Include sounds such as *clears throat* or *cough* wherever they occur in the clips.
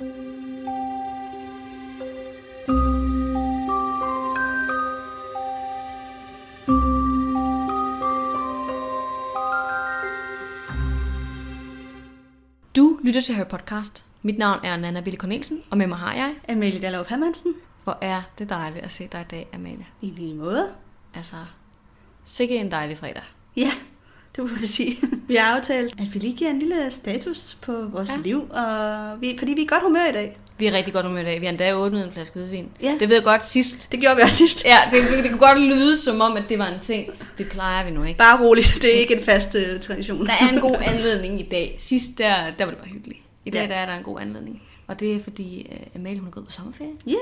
Du lytter til Harry Podcast. Mit navn er Nana Bille Cornelsen, og med mig har jeg. Amalie Dallov Hermansen. Hvor er det dejligt at se dig i dag, Amalie. I lige måde. Altså, sikke en dejlig fredag. Ja, det må man sige. *laughs* Vi har aftalt, at vi lige giver en lille status på vores Ja. liv, og vi, fordi vi er i godt humør i dag. Vi er rigtig godt humør i dag. Vi har endda åbnet en flaske hvidvin. Ja. Det ved jeg godt sidst. Det gjorde vi også sidst. Ja, det, det, det kunne godt lyde som om, at det var en ting. Det plejer vi nu ikke. Bare roligt, det er ikke en fast uh, tradition. Der er en god *laughs* anledning i dag. Sidst, der, der var det bare hyggeligt. I dag Ja. der er der en god anledning. Og det er fordi, uh, Amalie hun er gået på sommerferie. Yeah.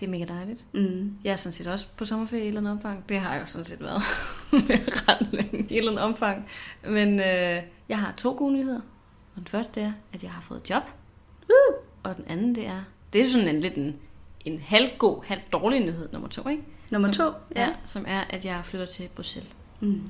Det er mega dejligt. Mm. Jeg er sådan set også på sommerferie i et eller andet omfang. Det har jeg jo sådan set været *laughs* ret længe i et eller andet omfang. Men øh, jeg har to gode nyheder. Og den første er, at jeg har fået et job. Uh. Og den anden, det er, det er sådan en lidt en, en halvgod, halv dårlig nyhed nummer to, ikke? Nummer Som- to. Ja. ja. Som er, at jeg flytter til Bruxelles. Mm.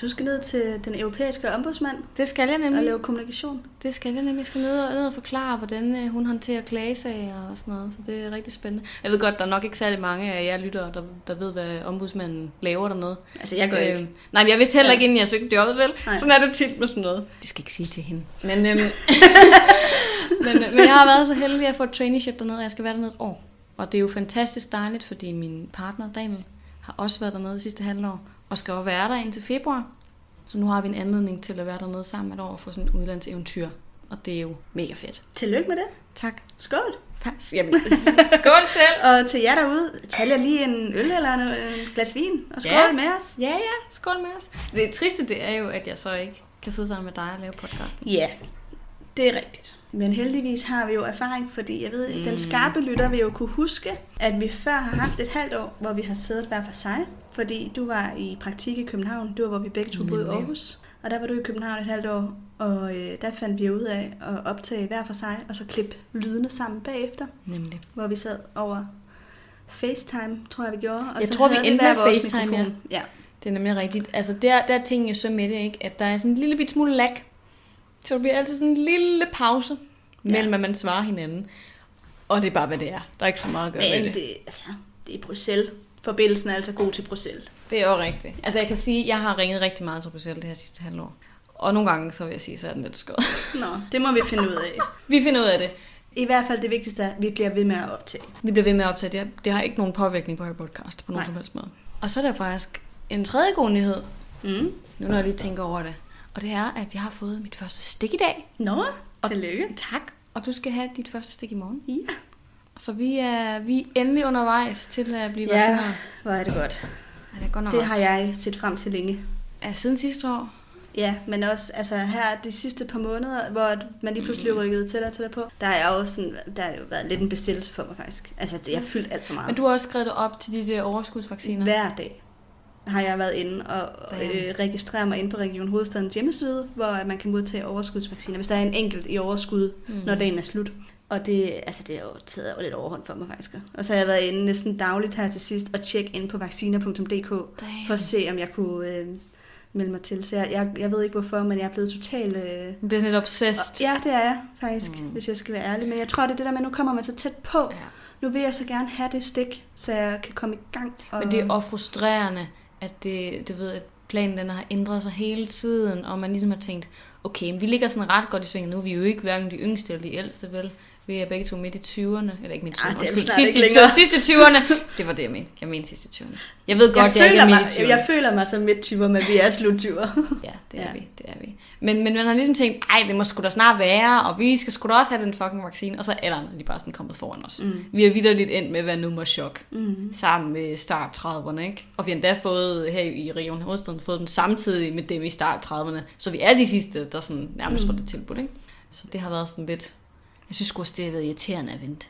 Du skal ned til den europæiske ombudsmand Det skal jeg og nemlig. lave kommunikation. Det skal jeg nemlig. Jeg skal ned og, ned og forklare, hvordan øh, hun håndterer klagesager og sådan noget. Så det er rigtig spændende. Jeg ved godt, der er nok ikke særlig mange af jer lyttere, der, der ved, hvad ombudsmanden laver dernede. Altså, jeg gør ikke. Øhm, nej, men jeg vidste heller ikke, inden jeg søgte jobbet, vel? Nej. Sådan er det tit med sådan noget. Det skal jeg ikke sige til hende. Men, øhm, *laughs* men, øh, men jeg har været så heldig at få et traineeship dernede, og jeg skal være dernede et år. Og det er jo fantastisk dejligt, fordi min partner, Daniel, har også været dernede det sidste halvår, og skal jo være der indtil februar. Så nu har vi en anledning til at være dernede sammen et år og få sådan et udlandseventyr. Og det er jo mega fedt. Tillykke med det. Tak. Skål. tak. Jamen, *laughs* skål selv. Og til jer derude, tag jer lige en øl eller en, en glas vin, og skål Ja. med os. Ja, ja, skål med os. Det triste, det er jo, at jeg så ikke kan sidde sammen med dig og lave podcasten. Ja, det er rigtigt. Men heldigvis har vi jo erfaring, fordi jeg ved, mm. den skarpe lytter vil jo kunne huske, at vi før har haft et halvt år, hvor vi har siddet hver for sig. Fordi du var i praktik i København, det var hvor vi begge to boede i. Aarhus. Og der var du i København et halvt år, og øh, der fandt vi ud af at optage hver for sig, og så klippe lydene sammen bagefter, Nemlig. hvor vi sad over FaceTime, tror jeg vi gjorde. Og Jeg så tror, vi endte med FaceTime, mikrofon. ja. Det er nemlig rigtigt. Altså, der, der er tingene jo så med det, ikke? At der er sådan en lille bit smule lag. Så der bliver altid sådan en lille pause mellem, at man svarer hinanden. Og det er bare, hvad det er. Der er ikke så meget at gøre med Men det. det, altså, det er Bruxelles. Forbindelsen er altså god til Bruxelles. Det er jo rigtigt. Altså, jeg kan sige, at jeg har ringet rigtig meget til Bruxelles det her sidste halvår. Og nogle gange, så vil jeg sige, så er den lidt skød. Nå, det må vi finde ud af. *laughs* vi finder ud af det. I hvert fald det vigtigste er, at vi bliver ved med at optage. Vi bliver ved med at optage det. Det har ikke nogen påvirkning på her podcast på nogen Nej. som helst måde. Og så er der faktisk en tredje god nyhed, Mm. nu når jeg lige tænker over det. Og det er, at jeg har fået mit første stik i dag. Nå, tillykke. Tak. Og du skal have dit første stik i morgen. Ja. Så vi er, vi er endelig undervejs til at blive Ja, vaccineret. hvor er det godt. Ja, det er godt nok Det også. har jeg set frem til længe. Ja, siden sidste år. Ja, men også altså her de sidste par måneder, hvor man lige pludselig rykkede tættere og tættere på, der er jeg også sådan, der har jo været lidt en bestillelse for mig faktisk. Altså, det jeg har fyldt alt for meget. Men du har også skrevet dig op til de der overskudsvacciner. Hver dag har jeg været inde og øh, registrere mig inde på Region Hovedstadens hjemmeside, hvor man kan modtage overskudsvacciner, hvis der er en enkelt i overskud, Mm. mm. når dagen er slut. Og det, altså det har jo taget lidt overhånd for mig faktisk. Og så har jeg været inde næsten dagligt her til sidst og tjekke ind på vacciner.dk for at se, om jeg kunne øh, melde mig til. Så jeg, jeg, jeg ved ikke hvorfor, men jeg er blevet totalt... Øh, Du bliver sådan lidt obsessed. ja, det er jeg faktisk, mm. hvis jeg skal være ærlig. Men jeg tror, det er det der med, at nu kommer man så tæt på. Ja. Nu vil jeg så gerne have det stik, så jeg kan komme i gang. Og... Men det er også frustrerende, at det, du ved, at planen den har ændret sig hele tiden, og man ligesom har tænkt, okay, men vi ligger sådan ret godt i svinget nu. Vi er jo ikke hverken de yngste eller de ældste, vel? Vi er begge to midt i 20'erne, eller ikke midt i Ej, 20'erne, det er vi undskyld, snart sidste, ikke i længere. 20'erne, sidste 20'erne. Det var det, jeg mente. Jeg mente sidste 20'erne. Jeg ved godt, jeg, ikke føler er mig, midt i 20'erne. jeg føler mig som midt-typer, men vi er slut-typer. *laughs* Ja, det er Ja. vi, det er vi. Men, men man har ligesom tænkt, ej, det må sgu da snart være, og vi skal sgu da også have den fucking vaccine, og så er der de bare sådan kommet foran os. Mm. Vi har vidderligt endt med at være nummer chok, Mm. sammen med start 30'erne, ikke? Og vi har endda fået, her i Region Hovedstaden, fået dem samtidig med dem i start 30'erne, så vi er de sidste, der sådan nærmest får det tilbudt, ikke? Så det har været sådan lidt, jeg synes også, det har været irriterende at vente.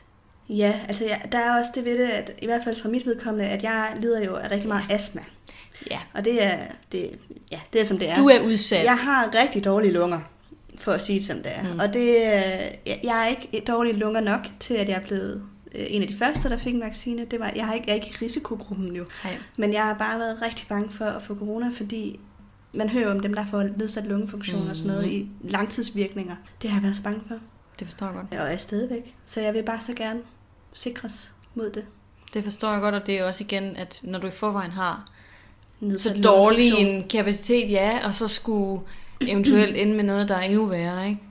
Ja, altså ja, der er også det ved det, at i hvert fald fra mit vedkommende, at jeg lider jo af rigtig meget astma. Ja, Og det er, det, ja, det er som det er. du er udsat. Jeg har rigtig dårlige lunger, for at sige det som det er. Mm. Mm. Og det, øh, jeg er ikke dårlige lunger nok til, at jeg er blevet øh, en af de første, der fik en vaccine. Det var, jeg, har ikke, jeg er ikke i risikogruppen. Nej. Men jeg har bare været rigtig bange for at få corona, fordi man hører om dem, der får nedsat lungefunktion mm. og sådan noget i langtidsvirkninger. Det har jeg været så bange for. Det forstår jeg godt. Og er stadigvæk. Så jeg vil bare så gerne sikres mod det. Det forstår jeg godt, og det er også igen, at når du i forvejen har så dårlig en kapacitet, ja, og så skulle eventuelt ende med noget, der er endnu værre, ikke?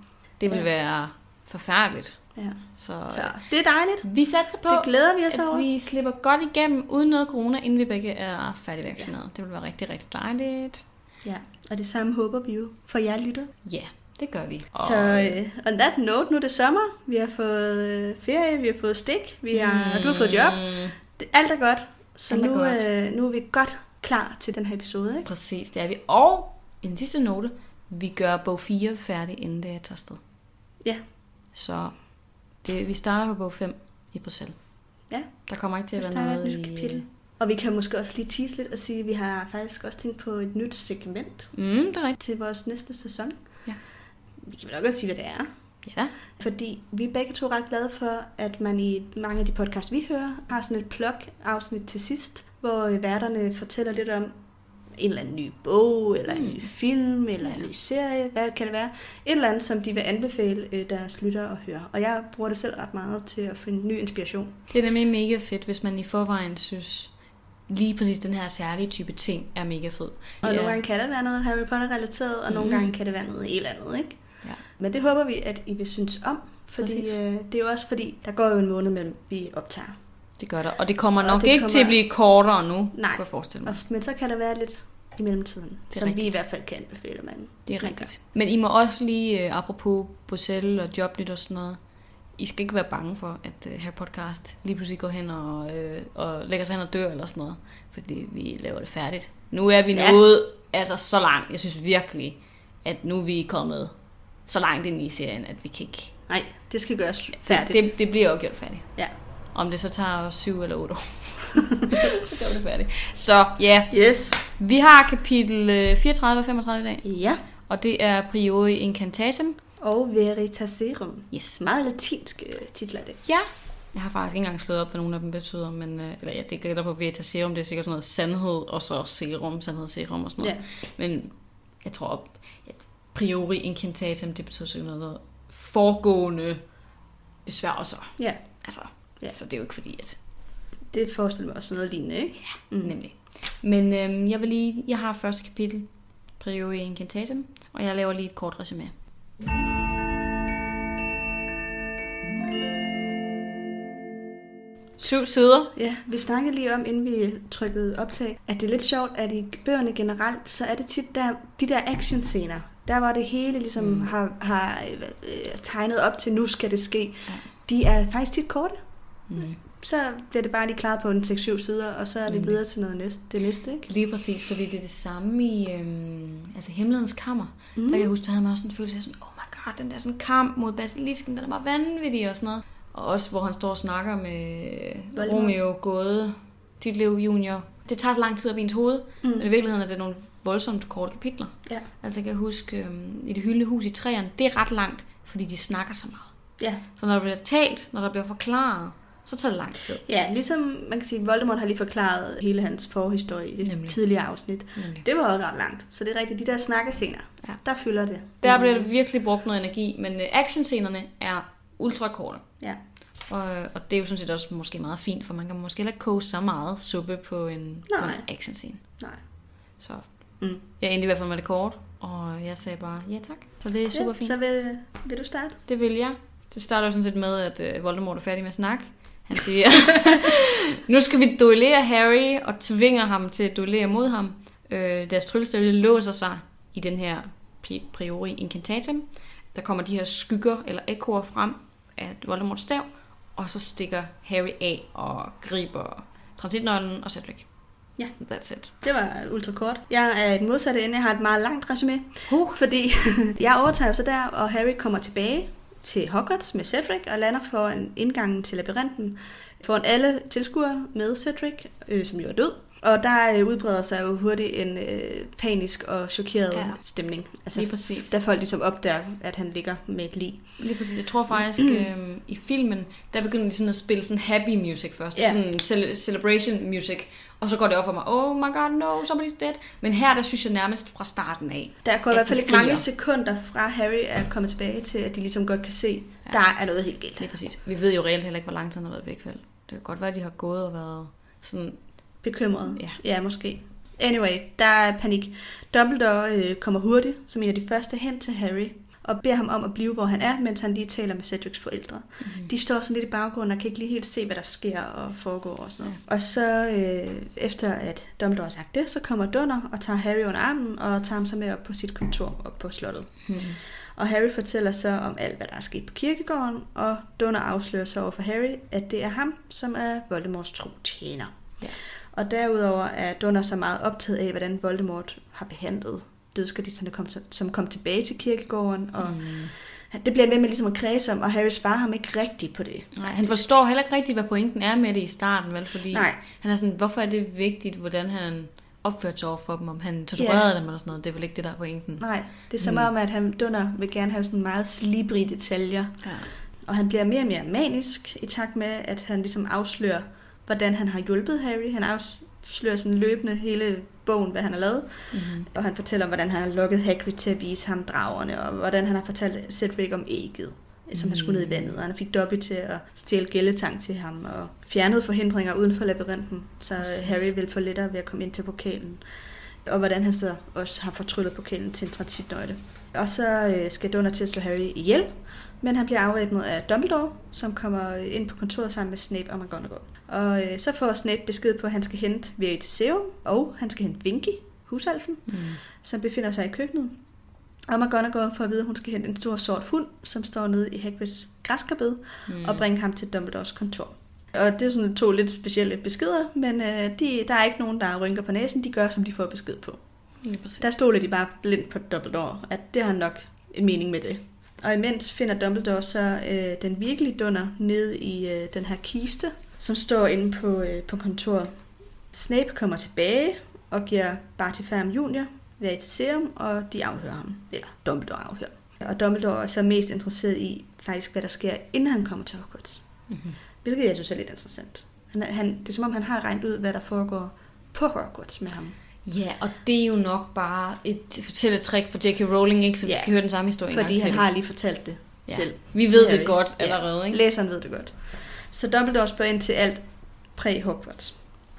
Det vil Ja. være forfærdeligt. Ja. Så, Så det er dejligt. vi satser på, Det glæder vi os at over. vi slipper godt igennem uden noget corona, inden vi begge er færdigvaccineret. Det vil være rigtig, rigtig dejligt. Ja, og det samme håber vi jo for jer lytter. Ja, det gør vi. Så øh, on that note, nu er det sommer. Vi har fået øh, ferie, vi har fået stik, vi har, og du har fået job. Mm, Det, alt er godt. Så Alt er nu, godt. øh, nu er vi godt klar til den her episode. Ikke? Præcis, det er vi. Og en sidste note, vi gør bog 4 færdig, inden det er tager afsted. Ja. Så det, vi starter på bog 5 i Bruxelles. Ja. Der kommer ikke til at være noget et nyt i... kapitel. Og vi kan måske også lige tease lidt og sige, at vi har faktisk også tænkt på et nyt segment Mm, det er rigtigt. til vores næste sæson. Vi kan vel nok godt sige, hvad det er. Ja. Fordi vi er begge to ret glade for, at man i mange af de podcasts, vi hører, har sådan et plug-afsnit til sidst, hvor øh, værterne fortæller lidt om en eller anden ny bog, eller en Mm. ny film, eller en ny serie, hvad kan det være? Et eller andet, som de vil anbefale øh, deres lyttere at høre. Og jeg bruger det selv ret meget til at finde ny inspiration. Det er nemlig mega fedt, hvis man i forvejen synes, lige præcis den her særlige type ting er mega fed. Og Ja. nogle gange kan det være noget Harry Potter-relateret, og nogle Mhm. gange kan det være noget helt andet, ikke? Ja. Men det håber vi, at I vil synes om, fordi Præcis. øh, det er jo også fordi, der går jo en måned mellem, vi optager. Det gør der. Og det kommer Og nok det ikke kommer- til at blive kortere nu, Nej. kunne jeg forestille mig. Og, men så kan der være lidt i mellemtiden, som vi i rigtigt. hvert fald kan anbefale, man. Det er rigtigt. Men I må også lige, øh, apropos Bruxelles og jobnyt og sådan noget, I skal ikke være bange for, at øh, her podcast lige pludselig går hen og, øh, og lægger sig hen og dør eller sådan noget. Fordi vi laver det færdigt. Nu er vi Ja. nået altså, så langt. Jeg synes virkelig, at nu er vi kommet så langt ind i serien, at vi kan ikke... Nej, det skal gøres færdigt. Det, det, det bliver jo gjort færdigt. Ja. Om det så tager syv eller otte år. *laughs* så vi det færdigt. Så ja, Yes. vi har kapitel øh, 34 og 35 i dag. Ja. Og det er Priori Incantatum. Og Veritaserum. Yes. Meget latinsk øh, titler det. Ja. Jeg har faktisk ikke engang slået op, hvad nogle af dem betyder, men øh, eller jeg gætter på Veritaserum, det er sikkert sådan noget sandhed, og så serum, sandhed, serum og sådan noget. Ja. Men jeg tror, op, priori incantatum, det betyder sikkert noget, noget foregående besværgelser. Ja, Altså, Ja. ja. så det er jo ikke fordi, at det forestiller mig også noget lignende, ikke? Mm. Nemlig. Men øhm, jeg vil lige, jeg har første kapitel, Priori Incantatum, og jeg laver lige et kort resume. Syv sider. Ja, vi snakkede lige om, inden vi trykkede optag, at det er lidt sjovt, at i bøgerne generelt, så er det tit der, de der actionscener, der hvor det hele ligesom mm. Har, har øh, tegnet op til, nu skal det ske, Ja. de er faktisk tit korte. Mm. Så bliver det bare lige klaret på en 6-7 sider, og så er det Mm. videre til noget næste, det næste, ikke? Lige præcis, fordi det er det samme i øhm, altså Himlens Kammer. Mm. Der kan jeg huske, der havde man også en følelse af sådan, oh my god, den der sådan kamp mod basilisken, den er bare vanvittig og sådan noget. Og også, hvor han står og snakker med Voldemort. Romeo Gåde, Ditlev Junior. Det tager så lang tid op i ens hoved, Mm. Men i virkeligheden er det nogle voldsomt korte kapitler. Ja. Altså jeg kan huske, øhm, i det hyldende hus i træerne, det er ret langt, fordi de snakker så meget. Ja. Så når der bliver talt, når der bliver forklaret, så tager det lang tid. ja, ligesom man kan sige, Voldemort har lige forklaret hele hans forhistorie i det Nemlig. tidligere afsnit. Nemlig. Det var også ret langt, så det er rigtigt. De der snakkescener, Ja. der fylder det. Der bliver der virkelig brugt noget energi, men øh, actionscenerne er ultra korte. Ja. Og, og det er jo sådan set også måske meget fint, for man kan måske heller ikke koge så meget suppe på en, på Nej. en actionscene. Nej. Så Mm. jeg endte i hvert fald med det kort, og jeg sagde bare ja tak. Så det er super ja, fint. Så vil, vil du starte? Det vil jeg. Det starter jo sådan set med, at øh, Voldemort er færdig med at snakke. Han siger, *laughs* nu skal vi duellere Harry, og tvinger ham til at duellere mod ham. Øh, deres tryllestav låser sig i den her pri- priori incantatum. Der kommer de her skygger eller ekoer frem af Voldemorts stav, og så stikker Harry af og griber transitnøglen og Cedric. Ja. That's it. Det var ultra kort. Jeg er i den modsatte ende. Jeg har et meget langt resume. Uh. Fordi *laughs* jeg overtager så der, og Harry kommer tilbage til Hogwarts med Cedric og lander foran indgangen til labyrinten. Foran alle tilskuere med Cedric, øh, som jo er død. Og der øh, udbreder sig jo hurtigt en øh, panisk og chokeret ja. stemning. Altså, Lige præcis. Da folk ligesom opdager, at han ligger med et lig. Lige præcis. Jeg tror faktisk, *clears throat* øh, i filmen, der begynder de sådan at spille sådan happy music først. Ja. Sådan cel- celebration music. Og så går det op for mig, oh my god, no, somebody's dead. Men her, der synes jeg nærmest fra starten af. Der går i hvert fald ikke mange sekunder fra Harry er kommet tilbage til, at de ligesom godt kan se, ja. der er noget helt galt. Lige præcis. Vi ved jo reelt heller ikke, hvor lang tid han har været væk, vel? Det kan godt være, at de har gået og været sådan... Bekymret. Ja. ja, måske. Anyway, der er panik. Dumbledore øh, kommer hurtigt, som en af de første, hen til Harry og beder ham om at blive, hvor han er, mens han lige taler med Cedrics forældre. Mm-hmm. De står sådan lidt i baggrunden og kan ikke lige helt se, hvad der sker og foregår og sådan noget. Ja. Og så øh, efter at Dumbledore har sagt det, så kommer Dunner og tager Harry under armen og tager ham så med op på sit kontor op på slottet. Mm-hmm. Og Harry fortæller så om alt, hvad der er sket på kirkegården, og Dunner afslører så over for Harry, at det er ham, som er Voldemorts tro tjener. Ja. Og derudover er Dunner så meget optaget af, hvordan Voldemort har behandlet dødsgardisterne, kom, som kom tilbage til kirkegården, og mm. det bliver ved med ligesom at kredse om, og Harry svarer ham ikke rigtigt på det. Nej, han forstår heller ikke rigtigt, hvad pointen er med det i starten, vel? Fordi Nej. han er sådan, hvorfor er det vigtigt, hvordan han opført sig over for dem, om han torturerede yeah. dem eller sådan noget. Det er vel ikke det, der er pointen. Nej, det er som mm. om, at han Dunner vil gerne have sådan meget slibrige detaljer. Ja. Og han bliver mere og mere manisk i takt med, at han ligesom afslører, hvordan han har hjulpet Harry. Han afslører sådan løbende hele bogen, hvad han har lavet. Mm-hmm. Og han fortæller, hvordan han har lukket Hagrid til at vise ham dragerne, og hvordan han har fortalt Cedric om ægget som han skulle ned i vandet, og han fik Dobby til at stjæle gælletang til ham, og fjernede forhindringer uden for labyrinten, så Præcis. Harry ville få lettere ved at komme ind til pokalen. Og hvordan han så også har fortryllet pokalen til en transitnøgle. Og så øh, skal Donner til at slå Harry ihjel, men han bliver afvæbnet af Dumbledore, som kommer ind på kontoret sammen med Snape og McGonagall. Og øh, så får Snape besked på, at han skal hente Veritaserum, og han skal hente Vinky, husalfen, mm. som befinder sig i køkkenet. Og McGonagall får at vide, at hun skal hente en stor sort hund, som står nede i Hagrids græskarbed, mm. og bringe ham til Dumbledores kontor. Og det er sådan to lidt specielle beskeder, men øh, de, der er ikke nogen, der rynker på næsen. De gør, som de får besked på. Der stoler de bare blindt på Dumbledore, at det har nok en mening med det. Og imens finder Dumbledore så øh, den virkelige dunder nede i øh, den her kiste, som står inde på, øh, på kontoret. Snape kommer tilbage og giver Barty Fam Jr. Veritaserum, og de afhører ham. Eller Dumbledore afhører. Og Dumbledore er så mest interesseret i faktisk, hvad der sker, inden han kommer til Hogwarts. Mm-hmm. Hvilket jeg synes er lidt interessant. Han, han, det er som om, han har regnet ud, hvad der foregår på Hogwarts med ham. Ja, og det er jo nok bare et fortælletrik for J.K. Rowling, ikke? Så vi ja, skal høre den samme historie Fordi han har lige fortalt det ja. selv. Vi ved det godt allerede, ikke? Læseren ved det godt. Så Dumbledore spørger ind til alt præ-Hogwarts.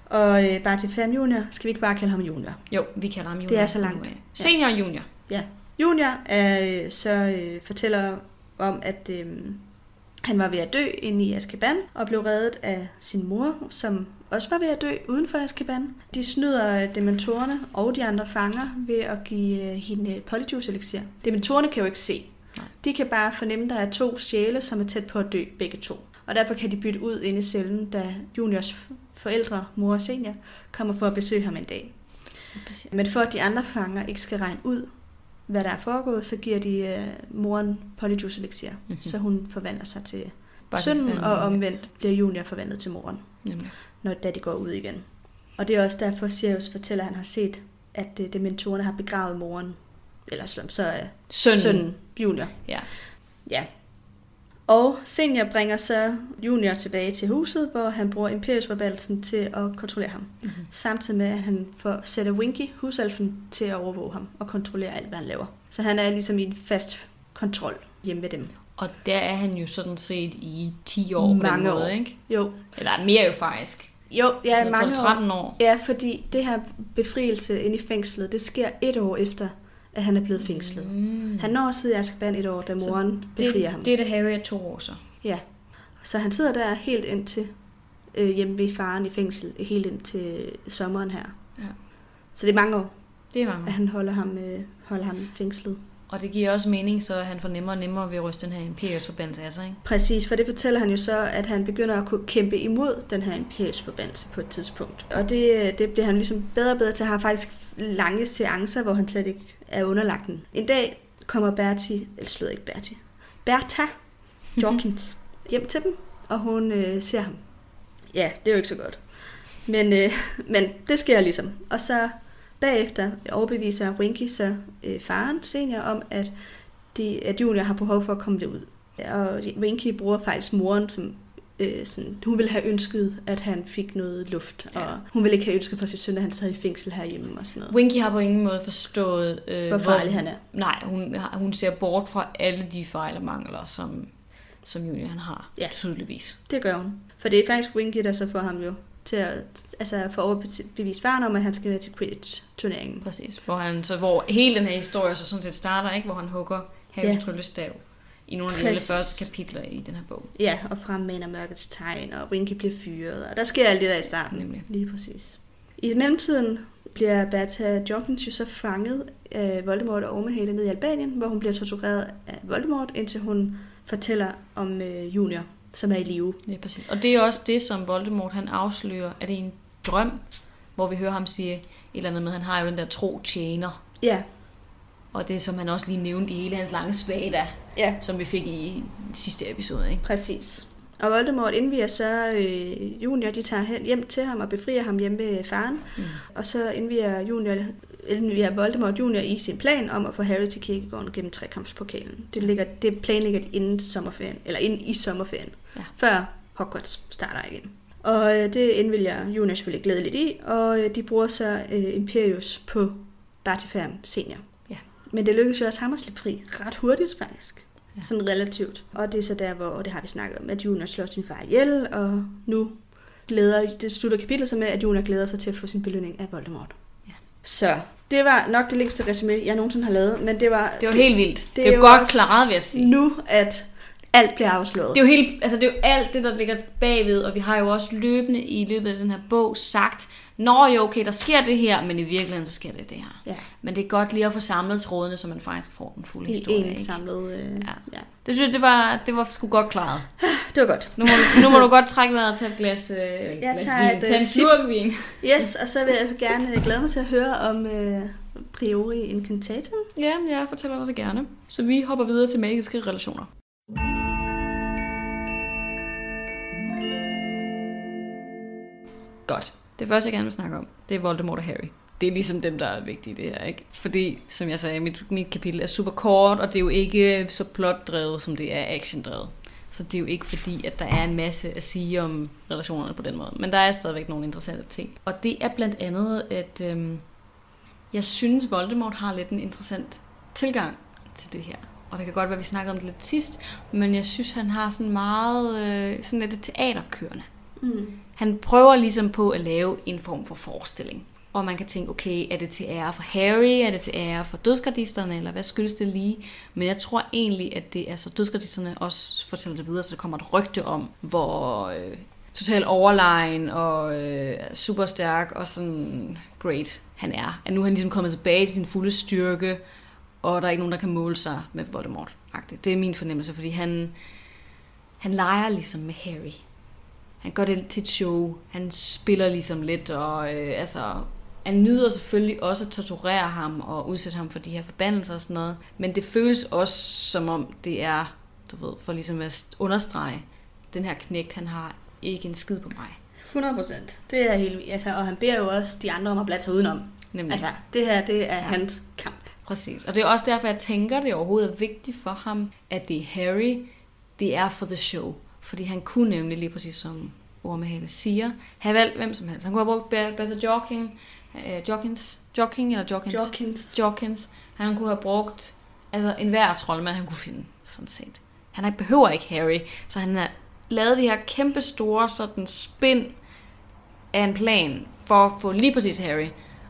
Og øh, bare til 5 junior, skal vi ikke bare kalde ham junior? Jo, vi kalder ham junior. Det er så langt. Ja. Senior junior. Ja. Junior er, øh, så øh, fortæller om, at øh, han var ved at dø inde i Azkaban, og blev reddet af sin mor, som også var ved at dø uden for Azkaban. De snyder dementorerne og de andre fanger ved at give øh, hende polyjuice elixir. Dementorerne kan jo ikke se. Nej. De kan bare fornemme, at der er to sjæle, som er tæt på at dø, begge to. Og derfor kan de bytte ud inde i cellen, da Juniors forældre, mor og senior, kommer for at besøge ham en dag. Men for at de andre fanger ikke skal regne ud, hvad der er foregået, så giver de uh, moren polyjuice elixir, mm-hmm. så hun forvandler sig til sønnen, og omvendt bliver Junior forvandlet til moren, mm-hmm. når da de går ud igen. Og det er også derfor, Sirius fortæller, at han har set, at uh, dementorerne har begravet moren, eller så, så uh, sønnen. sønnen Junior. Ja. Ja, og senior bringer så junior tilbage til huset, hvor han bruger imperiusforvaldelsen til at kontrollere ham. Mm-hmm. Samtidig med, at han får sætter Winky, husalfen, til at overvåge ham og kontrollere alt, hvad han laver. Så han er ligesom i en fast kontrol hjemme ved dem. Og der er han jo sådan set i 10 år mange på den måde, år. ikke? Jo. Eller mere jo faktisk. Jo, ja, mange 13 år. år. Ja, fordi det her befrielse inde i fængslet, det sker et år efter, at han er blevet fængslet. Mm. Han når at sidde i Azkaban et år, da moren så befrier ham. Det er det Harry er to år så. Ja. Så han sidder der helt indtil øh, hjemme ved faren i fængsel, helt indtil sommeren her. Ja. Så det er mange år, det er mange år. at han holder ham, øh, holder ham fængslet. Og det giver også mening, så han får nemmere og nemmere ved at ryste den her imperiusforbandelse af sig, ikke? Præcis, for det fortæller han jo så, at han begynder at kunne kæmpe imod den her imperiusforbandelse på et tidspunkt. Og det, det bliver han ligesom bedre og bedre til. Han har faktisk lange seancer, hvor han slet ikke er underlagt den. En dag kommer Bertie, eller slår ikke Bertie, Bertha *laughs* Jorkins hjem til dem, og hun øh, ser ham. Ja, det er jo ikke så godt. Men, øh, men det sker ligesom. Og så bagefter overbeviser Winky så øh, faren senior om, at, de, at Julia har behov for at komme ud. Og Winky bruger faktisk moren som øh, sådan, hun ville have ønsket, at han fik noget luft, ja. og hun ville ikke have ønsket for sit søn, at han sad i fængsel herhjemme og sådan noget. Winky har på ingen måde forstået, øh, hvor farlig han er. Nej, hun, hun ser bort fra alle de fejl og mangler, som, som Julia han har, ja. tydeligvis. det gør hun. For det er faktisk Winky, der så får ham jo til at altså få overbevise faren om, at han skal være til Quidditch-turneringen. Præcis, hvor, han, så, hvor hele den her historie så sådan set starter, ikke? hvor han hugger Harrys ja. tryllestav i nogle af de første kapitler i den her bog. Ja, og fremmaner mørkets tegn, og Winky bliver fyret, og der sker alt det der i starten. Nemlig. Lige præcis. I mellemtiden bliver Bertha Jorkins jo så fanget af Voldemort og Ormehale ned i Albanien, hvor hun bliver tortureret af Voldemort, indtil hun fortæller om øh, Junior, som er i live. Ja, præcis. Og det er også det, som Voldemort han afslører, at det er en drøm, hvor vi hører ham sige et eller andet med, han har jo den der tro tjener. Ja. Og det, som han også lige nævnte i hele hans lange svada, ja. som vi fik i sidste episode. Ikke? Præcis. Og Voldemort indviger så øh, Junior, de tager hjem til ham og befrier ham hjemme ved faren. Mm. Og så indviger Junior indviger Voldemort Junior i sin plan om at få Harry til kirkegården gennem trekampspokalen. Det, ligger, det planlægger de inden sommerferien, eller inden i sommerferien, ja. før Hogwarts starter igen. Og øh, det indvilger Junior selvfølgelig glædeligt i, og øh, de bruger så øh, Imperius på Bartifam senior. Ja. Men det lykkedes jo også ham at slippe fri ret hurtigt faktisk. Ja. Sådan relativt. Og det er så der, hvor det har vi snakket om, at Junior slår sin far ihjel, og nu glæder, det slutter kapitlet så med, at Junior glæder sig til at få sin belønning af Voldemort. Ja. Så det var nok det længste resume, jeg nogensinde har lavet, men det var... Det var helt vildt. Det, det er jo godt klaret, vil jeg sige. Nu, at alt bliver afsløret. Det er jo helt, altså det er jo alt det, der ligger bagved, og vi har jo også løbende i løbet af den her bog sagt, Nå jo, okay, der sker det her, men i virkeligheden så sker det det her. Ja. Men det er godt lige at få samlet trådene, så man faktisk får den fulde historie. I en samlet... Øh, ja. ja. Det synes jeg, det var, det var sgu godt klaret. Det var godt. Nu må, du, nu må du godt trække vejret til et glas, øh, jeg glas tager vin. Tag en vin. Yes, og så vil jeg gerne glæde mig til at høre om øh, Priori Incantatum. Ja, jeg fortæller dig det gerne. Så vi hopper videre til magiske relationer. Godt. Det første, jeg gerne vil snakke om, det er Voldemort og Harry. Det er ligesom dem, der er vigtige i det her, ikke? Fordi, som jeg sagde, mit, mit kapitel er super kort, og det er jo ikke så plotdrevet, som det er actiondrevet. Så det er jo ikke fordi, at der er en masse at sige om relationerne på den måde. Men der er stadigvæk nogle interessante ting. Og det er blandt andet, at øhm, jeg synes, Voldemort har lidt en interessant tilgang til det her. Og det kan godt være, at vi snakkede om det lidt sidst, men jeg synes, han har sådan meget øh, sådan lidt teaterkørende. Mm. Han prøver ligesom på at lave en form for forestilling. Og man kan tænke, okay, er det til ære for Harry, er det til ære for dødskardisterne? eller hvad skyldes det lige? Men jeg tror egentlig, at det er så dødskardisterne også fortæller det videre, så der kommer et rygte om, hvor øh, totalt overlegen og øh, super stærk og sådan great han er. At nu er han ligesom kommet tilbage til sin fulde styrke, og der er ikke nogen, der kan måle sig med Voldemort. -agtigt. Det er min fornemmelse, fordi han, han leger ligesom med Harry han gør det til et show. Han spiller ligesom lidt, og øh, altså, han nyder selvfølgelig også at torturere ham og udsætte ham for de her forbandelser og sådan noget. Men det føles også som om det er, du ved, for ligesom at understrege, den her knægt, han har ikke en skid på mig. 100 procent. Det er helt altså, Og han beder jo også de andre om at blade sig udenom. Nemlig. Altså, det her, det er ja. hans kamp. Præcis. Og det er også derfor, jeg tænker, det er overhovedet vigtigt for ham, at det er Harry, det er for the show. Fordi han kunne nemlig lige præcis som Ormehale siger, have valgt hvem som helst. Han kunne have brugt Bethel Joking, uh, Jokins, Joking eller Jokins? Jokins. Jokins. Han kunne have brugt altså en hver troldmand, han kunne finde, sådan set. Han ikke, behøver ikke Harry, så han har lavet de her kæmpe store sådan spin af en plan for at få lige præcis Harry.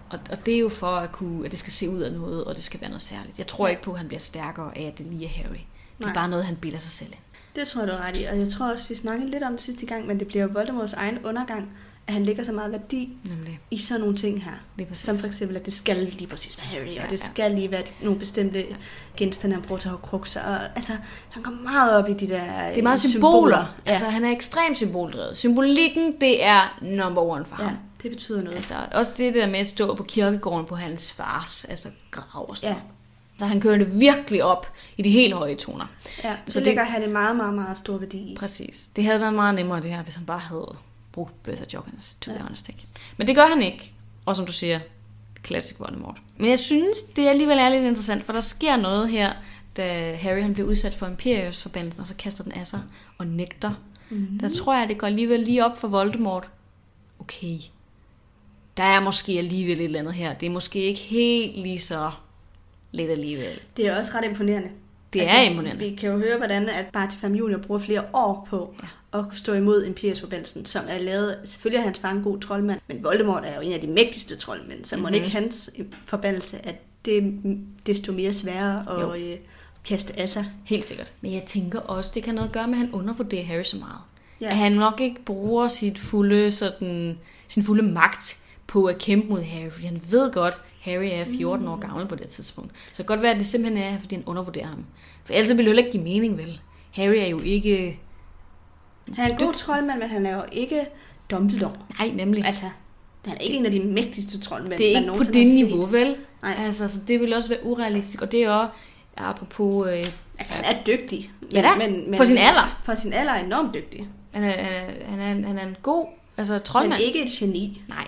Og, og det er jo for at, kunne, at det skal se ud af noget, og det skal være noget særligt. Jeg tror ikke på, at han bliver stærkere af, at det lige er Harry. Det er Nej. bare noget, han bilder sig selv ind. Det tror jeg, du er ret i. Og jeg tror også, vi snakkede lidt om det sidste gang, men det bliver jo Voldemorts egen undergang, at han lægger så meget værdi Nemlig. i sådan nogle ting her. Som for eksempel, at det skal lige præcis være Harry, ja, og det skal lige være nogle bestemte ja. genstande, han bruger til at. Og, altså, han går meget op i de der Det er meget symboler. symboler. Ja. Altså, han er ekstremt symboldrevet. Symbolikken, det er number one for ja, ham. det betyder noget. Altså, også det der med at stå på kirkegården på hans fars altså grav og sådan ja. Så han kører det virkelig op i de helt høje toner. Ja, så det lægger han en meget, meget, meget stor værdi i. Præcis. Det havde været meget nemmere det her, hvis han bare havde brugt Bertha Jorkins, to be honest, ikke? Men det gør han ikke. Og som du siger, classic Voldemort. Men jeg synes, det alligevel er lidt interessant, for der sker noget her, da Harry han bliver udsat for Imperius forbandelsen, og så kaster den af sig og nægter. Mm-hmm. Der tror jeg, det går alligevel lige op for Voldemort. Okay, der er måske alligevel et eller andet her. Det er måske ikke helt lige så lidt alligevel. Det er også ret imponerende. Det altså, er imponerende. Vi kan jo høre, hvordan at Bartifam Junior bruger flere år på ja. at stå imod Imperius forbandelsen, som er lavet... Selvfølgelig er hans far en god troldmand, men Voldemort er jo en af de mægtigste troldmænd, så mm-hmm. må ikke hans forbandelse, at det er desto mere sværere at øh, kaste af sig. Helt sikkert. Men jeg tænker også, det kan noget at gøre med, at han undervurderer Harry så meget. Ja. At han nok ikke bruger sit fulde, sådan, sin fulde magt på at kæmpe mod Harry, fordi han ved godt, Harry er 14 år gammel på det tidspunkt. Så det kan godt være, at det simpelthen er, fordi han undervurderer ham. For ellers vil det jo ikke give mening, vel? Harry er jo ikke... Han er en god troldmand, men han er jo ikke Dumbledore. Nej, nemlig. Altså, han er ikke en af de mægtigste troldmænd, Det er ikke på det niveau, vel? Nej. Altså, så det vil også være urealistisk, og det er også, apropos... Øh, altså, han er dygtig. Men, ja da, men, men, for sin alder. For sin alder er enormt dygtig. Han er, han er, han er, han er en god altså, troldmand. Men ikke et geni. Nej,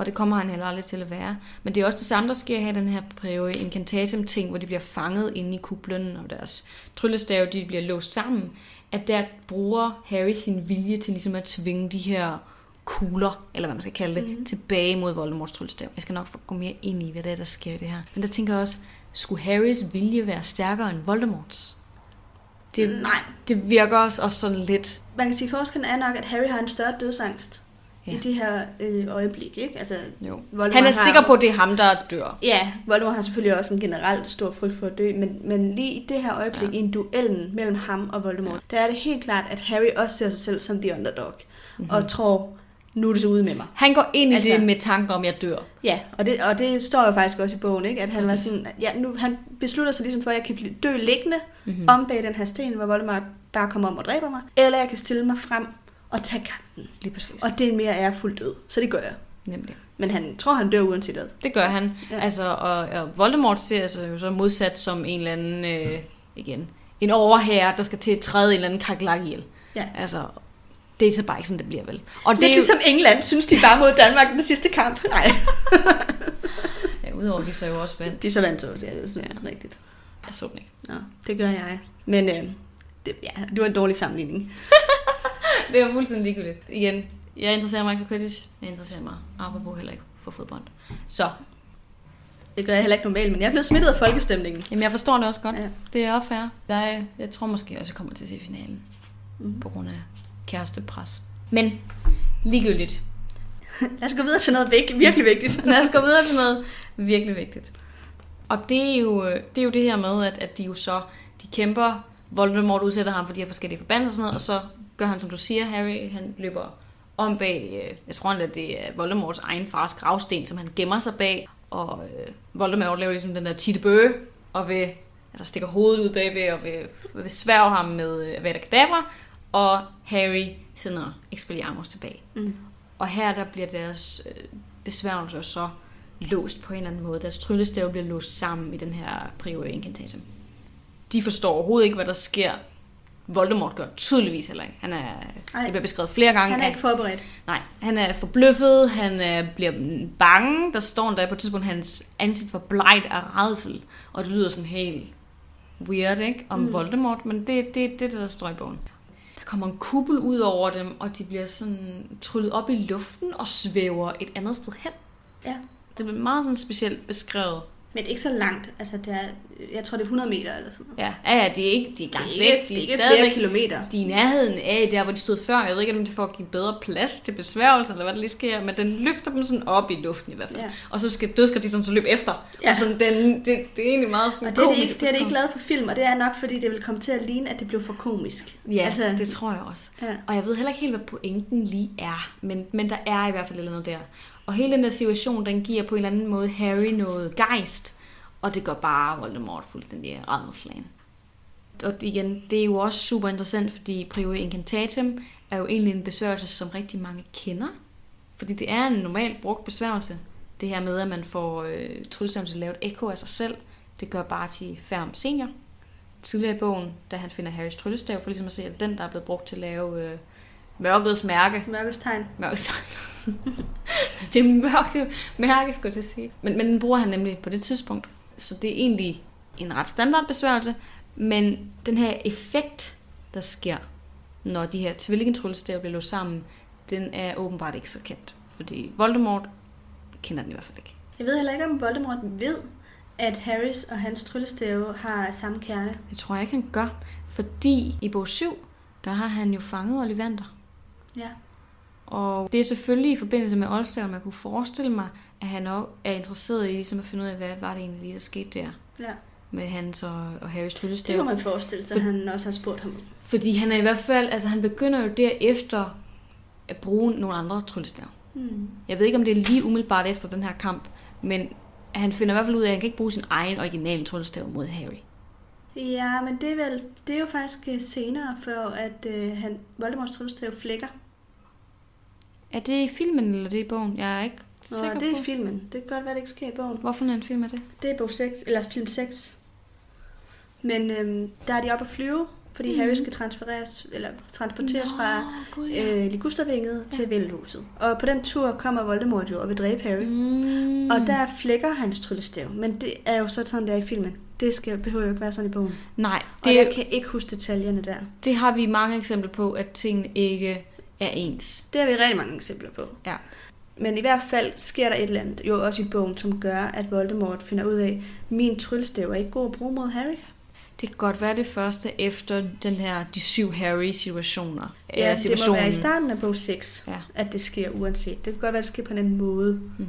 og det kommer han heller aldrig til at være. Men det er også det samme, der sker her i den her periode Incantatum-ting, hvor de bliver fanget inde i kublen, og deres tryllestav, de bliver låst sammen, at der bruger Harry sin vilje til ligesom at tvinge de her kugler, eller hvad man skal kalde det, mm. tilbage mod Voldemorts tryllestav. Jeg skal nok få gå mere ind i, hvad det er, der sker i det her. Men der tænker jeg også, skulle Harrys vilje være stærkere end Voldemorts? Det, Nej. Det virker også, også sådan lidt... Man kan sige, at forskellen er nok, at Harry har en større dødsangst ja. i det her øh, øjeblik. Ikke? Altså, jo. Voldemort Han er sikker på, at det er ham, der dør. Ja, Voldemort har selvfølgelig også en generelt stor frygt for at dø, men, men lige i det her øjeblik, ja. i en duellen mellem ham og Voldemort, ja. der er det helt klart, at Harry også ser sig selv som the underdog, mm-hmm. og tror, nu er det så ude med mig. Han går ind i altså, det med tanker om, at jeg dør. Ja, og det, og det står jo faktisk også i bogen, ikke? at han var sådan, ja, nu, han beslutter sig ligesom for, at jeg kan dø liggende mm-hmm. om bag den her sten, hvor Voldemort bare kommer om og dræber mig, eller jeg kan stille mig frem og tage kampen. Lige præcis. Og det er mere ærefuldt død. Så det gør jeg. Nemlig. Men han tror, han dør uanset hvad. Det gør han. Ja. Altså, og, og Voldemort ser altså jo så modsat som en eller anden, øh, igen, en overherre, der skal til at træde en eller anden kakelak ihjel. Ja. Altså, det er så bare ikke sådan, det bliver vel. Og det Lidt er jo... ligesom England, synes de bare mod Danmark den sidste kamp. *laughs* Nej. ja, udover de så jo også vandt. De så vandt også, ja, det er sådan ja. rigtigt. Jeg så den ikke. Nå, det gør jeg. Men øh, det, ja, det var en dårlig sammenligning. *laughs* det var fuldstændig ligegyldigt. Igen, jeg interesserer mig ikke for Quidditch. Jeg interesserer mig apropos heller ikke for fodbold. Så. Det gør jeg heller ikke normalt, men jeg er blevet smittet af folkestemningen. Jamen, jeg forstår det også godt. Ja. Det er også fair. Jeg, jeg tror måske også, jeg kommer til at se finalen. Mm. På grund af kærestepres. Men ligegyldigt. *laughs* Lad os gå videre til noget virkelig, virkelig vigtigt. *laughs* Lad os gå *laughs* videre til noget virkelig vigtigt. Og det er jo det, er jo det her med, at, at de jo så de kæmper. Voldemort udsætter ham for de her forskellige forbandelser og sådan noget, og så gør han, som du siger, Harry, han løber om bag, øh, jeg tror at det er Voldemorts egen fars gravsten, som han gemmer sig bag, og øh, Voldemort laver ligesom den der titte bøge, og vil, altså stikker hovedet ud bagved, og vil, vil sværge ham med øh, Vada Kedavra, og Harry sender Expelliarmus tilbage. Mm. Og her der bliver deres øh, besværgelser så låst på en eller anden måde. Deres tryllestav bliver låst sammen i den her Prior Incantatum. De forstår overhovedet ikke, hvad der sker Voldemort gør tydeligvis heller ikke. Han er, Ej, det bliver beskrevet flere gange. Han er ikke forberedt. Nej, han er forbløffet, han er, bliver bange. Der står der på et tidspunkt, hans ansigt var blegt af redsel. Og det lyder sådan helt weird, ikke? Om mm. Voldemort, men det er det, det, der står i bogen. Der kommer en kuppel ud over dem, og de bliver sådan tryllet op i luften og svæver et andet sted hen. Ja. Det bliver meget sådan specielt beskrevet. Men ikke så langt. Altså, det er, jeg tror, det er 100 meter eller sådan noget. Ja, ja, det er ikke de er langt væk. De er, det er flere kilometer. De er nærheden af der, hvor de stod før. Jeg ved ikke, om det for at give bedre plads til besværgelser, eller hvad der lige sker, men den løfter dem sådan op i luften i hvert fald. Ja. Og så skal dødsker de sådan så løbe efter. Ja. Og sådan, den, det, det, er egentlig meget sådan og det er, det, ikke, det er det ikke lavet på film, og det er nok, fordi det vil komme til at ligne, at det blev for komisk. Ja, altså, det tror jeg også. Ja. Og jeg ved heller ikke helt, hvad pointen lige er, men, men der er i hvert fald noget der. Og hele den der situation, den giver på en eller anden måde Harry noget gejst og det gør bare Voldemort fuldstændig redselslagen. Og igen, det er jo også super interessant, fordi Prior Incantatum er jo egentlig en besværgelse, som rigtig mange kender. Fordi det er en normalt brugt besværgelse. Det her med, at man får øh, tryllestaven til at lave et ekko af sig selv, det gør bare til Færm Senior. Tidligere i bogen, da han finder Harrys tryllestav, for ligesom at se, at den, der er blevet brugt til at lave øh, mørkets mærke. Mørkets tegn. Mørkets tegn. *laughs* det er mørke mærke, skulle jeg sige. Men, men den bruger han nemlig på det tidspunkt. Så det er egentlig en ret standard besværgelse, men den her effekt, der sker, når de her tvillingetryllestaver bliver låst sammen, den er åbenbart ikke så kendt. Fordi Voldemort kender den i hvert fald ikke. Jeg ved heller ikke, om Voldemort ved, at Harris og hans tryllestave har samme kerne. Det tror jeg ikke, han gør. Fordi i bog 7, der har han jo fanget Ollivander. Ja. Og det er selvfølgelig i forbindelse med Oldstaven, man kunne forestille mig, at han også er interesseret i ligesom at finde ud af, hvad var det egentlig lige, der skete der Ja, med hans og, og Harrys det tryllestav. må man forestille sig, at han også har spurgt ham. Fordi han er i hvert fald, altså han begynder jo derefter at bruge nogle andre tryllestav. Hmm. Jeg ved ikke, om det er lige umiddelbart efter den her kamp, men han finder i hvert fald ud af, at han kan ikke bruge sin egen originale tryllestav mod Harry. Ja, men det er, vel, det er jo faktisk øh, senere, for at øh, han, Voldemorts tryllestav flækker. Er det i filmen, eller det er i bogen? Jeg er ikke Nå, det er på. i filmen. Det kan godt være, det ikke sker i bogen. Hvorfor en film er det? Det er bog 6, eller film 6. Men øhm, der er de oppe at flyve, fordi mm. Harry skal transfereres, eller transporteres Nå, fra Gud, ja. øh, Ligustervinget ja. til Vældehuset. Og på den tur kommer Voldemort jo og vil dræbe Harry. Mm. Og der flækker hans tryllestav. Men det er jo så sådan, der i filmen. Det skal, behøver jo ikke være sådan i bogen. Nej, Og det, jeg kan ikke huske detaljerne der. det har vi mange eksempler på, at tingene ikke er ens. Det har vi rigtig mange eksempler på. Ja. Men i hvert fald sker der et eller andet, jo også i bogen, som gør, at Voldemort finder ud af, min tryllestav er ikke god at bruge mod Harry. Det kan godt være det første efter den her, de syv Harry-situationer. Ja, det må være i starten af bog 6, Ja. at det sker uanset. Det kan godt være, at det sker på en anden måde. Mm-hmm.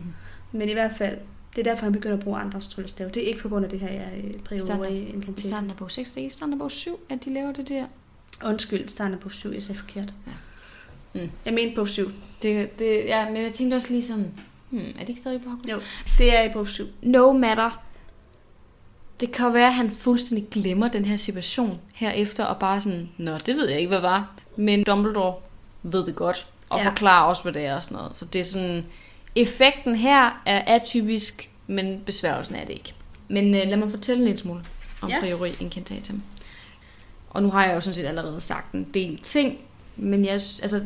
Men i hvert fald, det er derfor, han begynder at bruge andres tryllestav. Det er ikke på grund af det her øh, Starten priori I incantatum. starten af bog 6, er det ikke i starten af bog 7, at de laver det der? Undskyld, starten af bog 7, jeg sagde forkert. Ja. Mm. Jeg mente bog 7. Det, det, ja, men jeg tænkte også lige sådan, hmm, er det ikke stadig på Hogwarts? Jo, det er i bog 7. No matter. Det kan jo være, at han fuldstændig glemmer den her situation herefter, og bare sådan, nå, det ved jeg ikke, hvad var. Men Dumbledore ved det godt, og Ja. forklarer også, hvad det er og sådan noget. Så det er sådan, effekten her er atypisk, men besværgelsen er det ikke. Men øh, lad mig fortælle en lille smule om ja. priori incantatum. Og nu har jeg jo sådan set allerede sagt en del ting, men jeg, altså,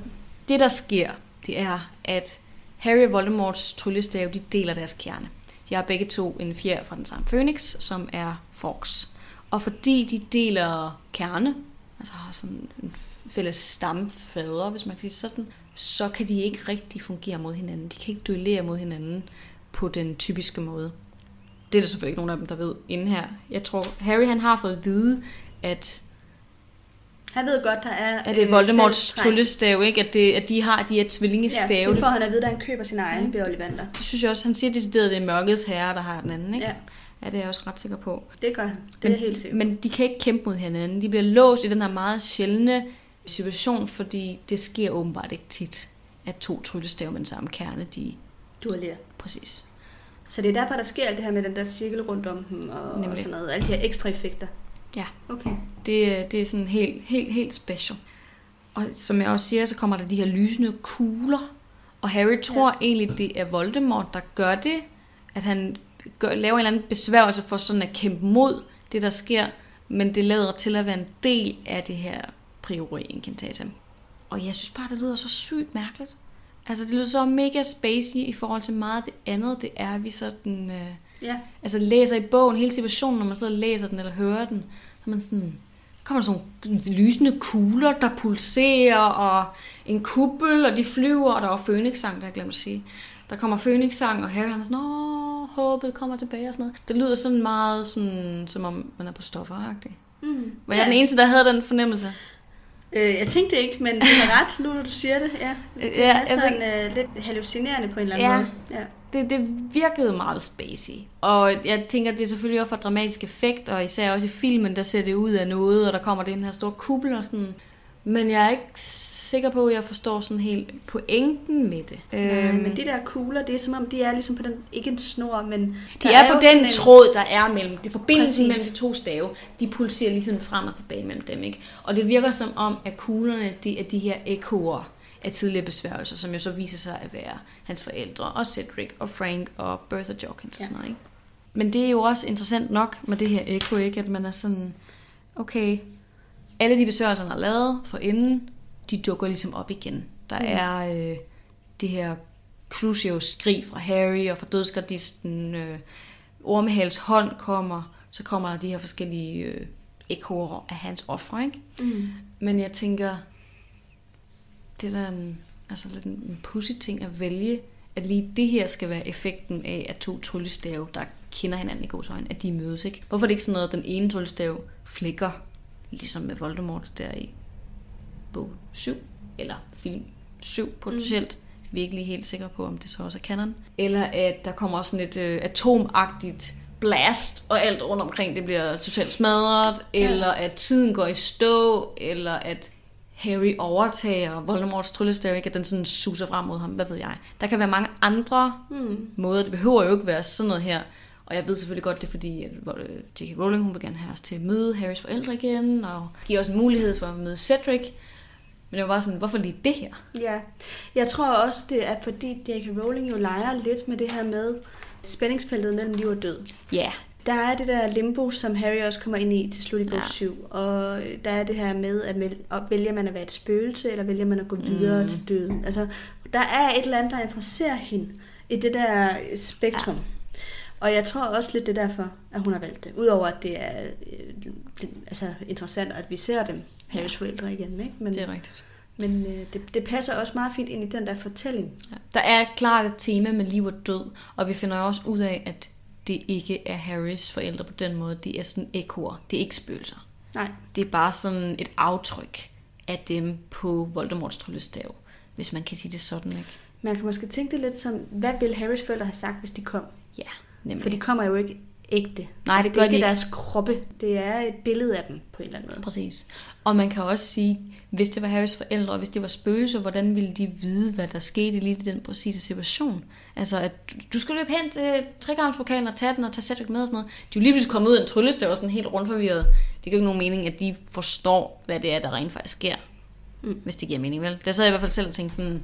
det der sker, det er, at Harry og Voldemorts tryllestav, de deler deres kerne. De har begge to en fjer fra den samme Phoenix, som er Fox. Og fordi de deler kerne, altså har sådan en fælles stamfader, hvis man kan sige sådan, så kan de ikke rigtig fungere mod hinanden. De kan ikke duellere mod hinanden på den typiske måde. Det er der selvfølgelig ikke nogen af dem, der ved inden her. Jeg tror, Harry han har fået at vide, at han ved godt, der er... at det er øh, Voldemorts fællestræk. tryllestav, ikke? At, det, at de har de her tvillingestave. Ja, det får han at vide, da han køber sin egen Ja. ved Ollivander. Det synes jeg også, han siger decideret, at det er mørkets herre, der har den anden, ikke? Ja, ja det er jeg også ret sikker på. det gør han. Det er jeg helt sikker. Men de kan ikke kæmpe mod hinanden. De bliver låst i den her meget sjældne situation, fordi det sker åbenbart ikke tit, at to tryllestave med den samme kerne, de... Duellerer. Præcis. Så det er derfor, der sker alt det her med den der cirkel rundt om dem og, og Nemlig. sådan noget. Alle de her ekstra effekter. Ja. Okay. Det, det er sådan helt, helt, helt special. Og som jeg også siger, så kommer der de her lysende kugler. Og Harry tror ja. egentlig, det er Voldemort, der gør det. At han gør, laver en eller anden besværgelse for sådan at kæmpe mod det, der sker. Men det lader til at være en del af det her priori incantatum. Og jeg synes bare, det lyder så sygt mærkeligt. Altså, det lyder så mega spacey i forhold til meget af det andet, det er, vi sådan... Øh, Ja. altså læser i bogen, hele situationen, når man sidder og læser den eller hører den, så man sådan, kommer sådan nogle lysende kugler, der pulserer, og en kuppel, og de flyver, og der var Phoenix-sang, der har jeg glemt at sige. Der kommer Phoenix-sang, og Harry han er sådan, åh, håbet kommer tilbage og sådan noget. Det lyder sådan meget, sådan, som om man er på stoffer Mm. Var jeg den eneste, der havde den fornemmelse? Øh, jeg tænkte ikke, men du har ret, nu når du siger det. Ja, det Ja, er sådan øh, lidt hallucinerende på en eller anden Ja. måde. Ja. Det, det virkede meget spacey. Og jeg tænker, det er selvfølgelig også for dramatisk effekt, og især også i filmen, der ser det ud af noget, og der kommer den her store kuppel og sådan. Men jeg er ikke sikker på, at jeg forstår sådan helt pointen med det. Nej, men de der kugler, det er som om, de er ligesom på den, ikke en snor, men... de der er, på den en- tråd, der er mellem, det er forbindelsen mellem de to stave, de pulserer ligesom frem og tilbage mellem dem, ikke? Og det virker som om, at kuglerne, det er de her ekoer af tidligere besværgelser, som jo så viser sig at være hans forældre, og Cedric, og Frank, og Bertha Jorkins og Ja. sådan noget, ikke? Men det er jo også interessant nok med det her eko, ikke? At man er sådan, okay, alle de besværgelser, han har lavet for inden, de dukker ligesom op igen. Der mm. er øh, det her Crucio skrig fra Harry og fra dødsgardisten. Øh, Ormehals hånd kommer. Så kommer der de her forskellige øh, ekoer af hans ofre, ikke? Mm. Men jeg tænker, det er da en, altså lidt en pussy ting at vælge, at lige det her skal være effekten af, at to tryllestave, der kender hinanden i gods øjne, at de mødes, ikke? Hvorfor er det ikke sådan noget, at den ene tryllestav flikker, ligesom med Voldemort der i bog 7, eller film 7 potentielt. Mm. Vi er ikke lige helt sikre på, om det så også er canon. Eller at der kommer sådan et øh, atomagtigt blast, og alt rundt omkring det bliver totalt smadret, ja. eller at tiden går i stå, eller at Harry overtager Voldemorts tryllestav, ikke? at den sådan suser frem mod ham, hvad ved jeg. Der kan være mange andre mm. måder, det behøver jo ikke være sådan noget her. Og jeg ved selvfølgelig godt, det er fordi, at øh, J.K. Rowling hun vil gerne have os til at møde Harrys forældre igen, og give os en mulighed for at møde Cedric. Men det var bare sådan, hvorfor lige det her? Ja, jeg tror også, det er fordi J.K. Rowling jo leger lidt med det her med spændingsfeltet mellem liv og død. Ja. Der er det der limbo, som Harry også kommer ind i til slut i bog ja. 7. Og der er det her med, at vælger man at være et spøgelse, eller vælger man at gå videre mm. til døden. Altså, der er et eller andet, der interesserer hende i det der spektrum. Ja. Og jeg tror også lidt det er derfor, at hun har valgt det. Udover at det er øh, altså, interessant, at vi ser dem, Harrys ja. forældre igen. Ikke? Men, det er rigtigt. Men øh, det, det passer også meget fint ind i den der fortælling. Ja. Der er klart et tema med liv og død, og vi finder også ud af, at det ikke er Harrys forældre på den måde. Det er sådan ekoer. Det er ikke spøgelser. Nej. Det er bare sådan et aftryk af dem på Voldemorts tryllestav, hvis man kan sige det sådan, ikke? Man kan måske tænke det lidt som, hvad ville Harrys forældre have sagt, hvis de kom? Ja, nemlig. For de kommer jo ikke ægte. Nej, det gør det er ikke de deres kroppe. Det er et billede af dem på en eller anden måde. Præcis. Og man kan også sige, hvis det var Harrys forældre, og hvis det var spøgelser, hvordan ville de vide, hvad der skete lige i den præcise situation? Altså, at du skal løbe hen til trekammerspokalen og tage den og tage Cedric med og sådan noget. De er jo lige pludselig kommet ud af en tryllestav og sådan helt rundt forvirret. Det giver ikke nogen mening, at de forstår, hvad det er, der rent faktisk sker. Mm. Hvis det giver mening, vel? Det så jeg i hvert fald selv tænkt sådan,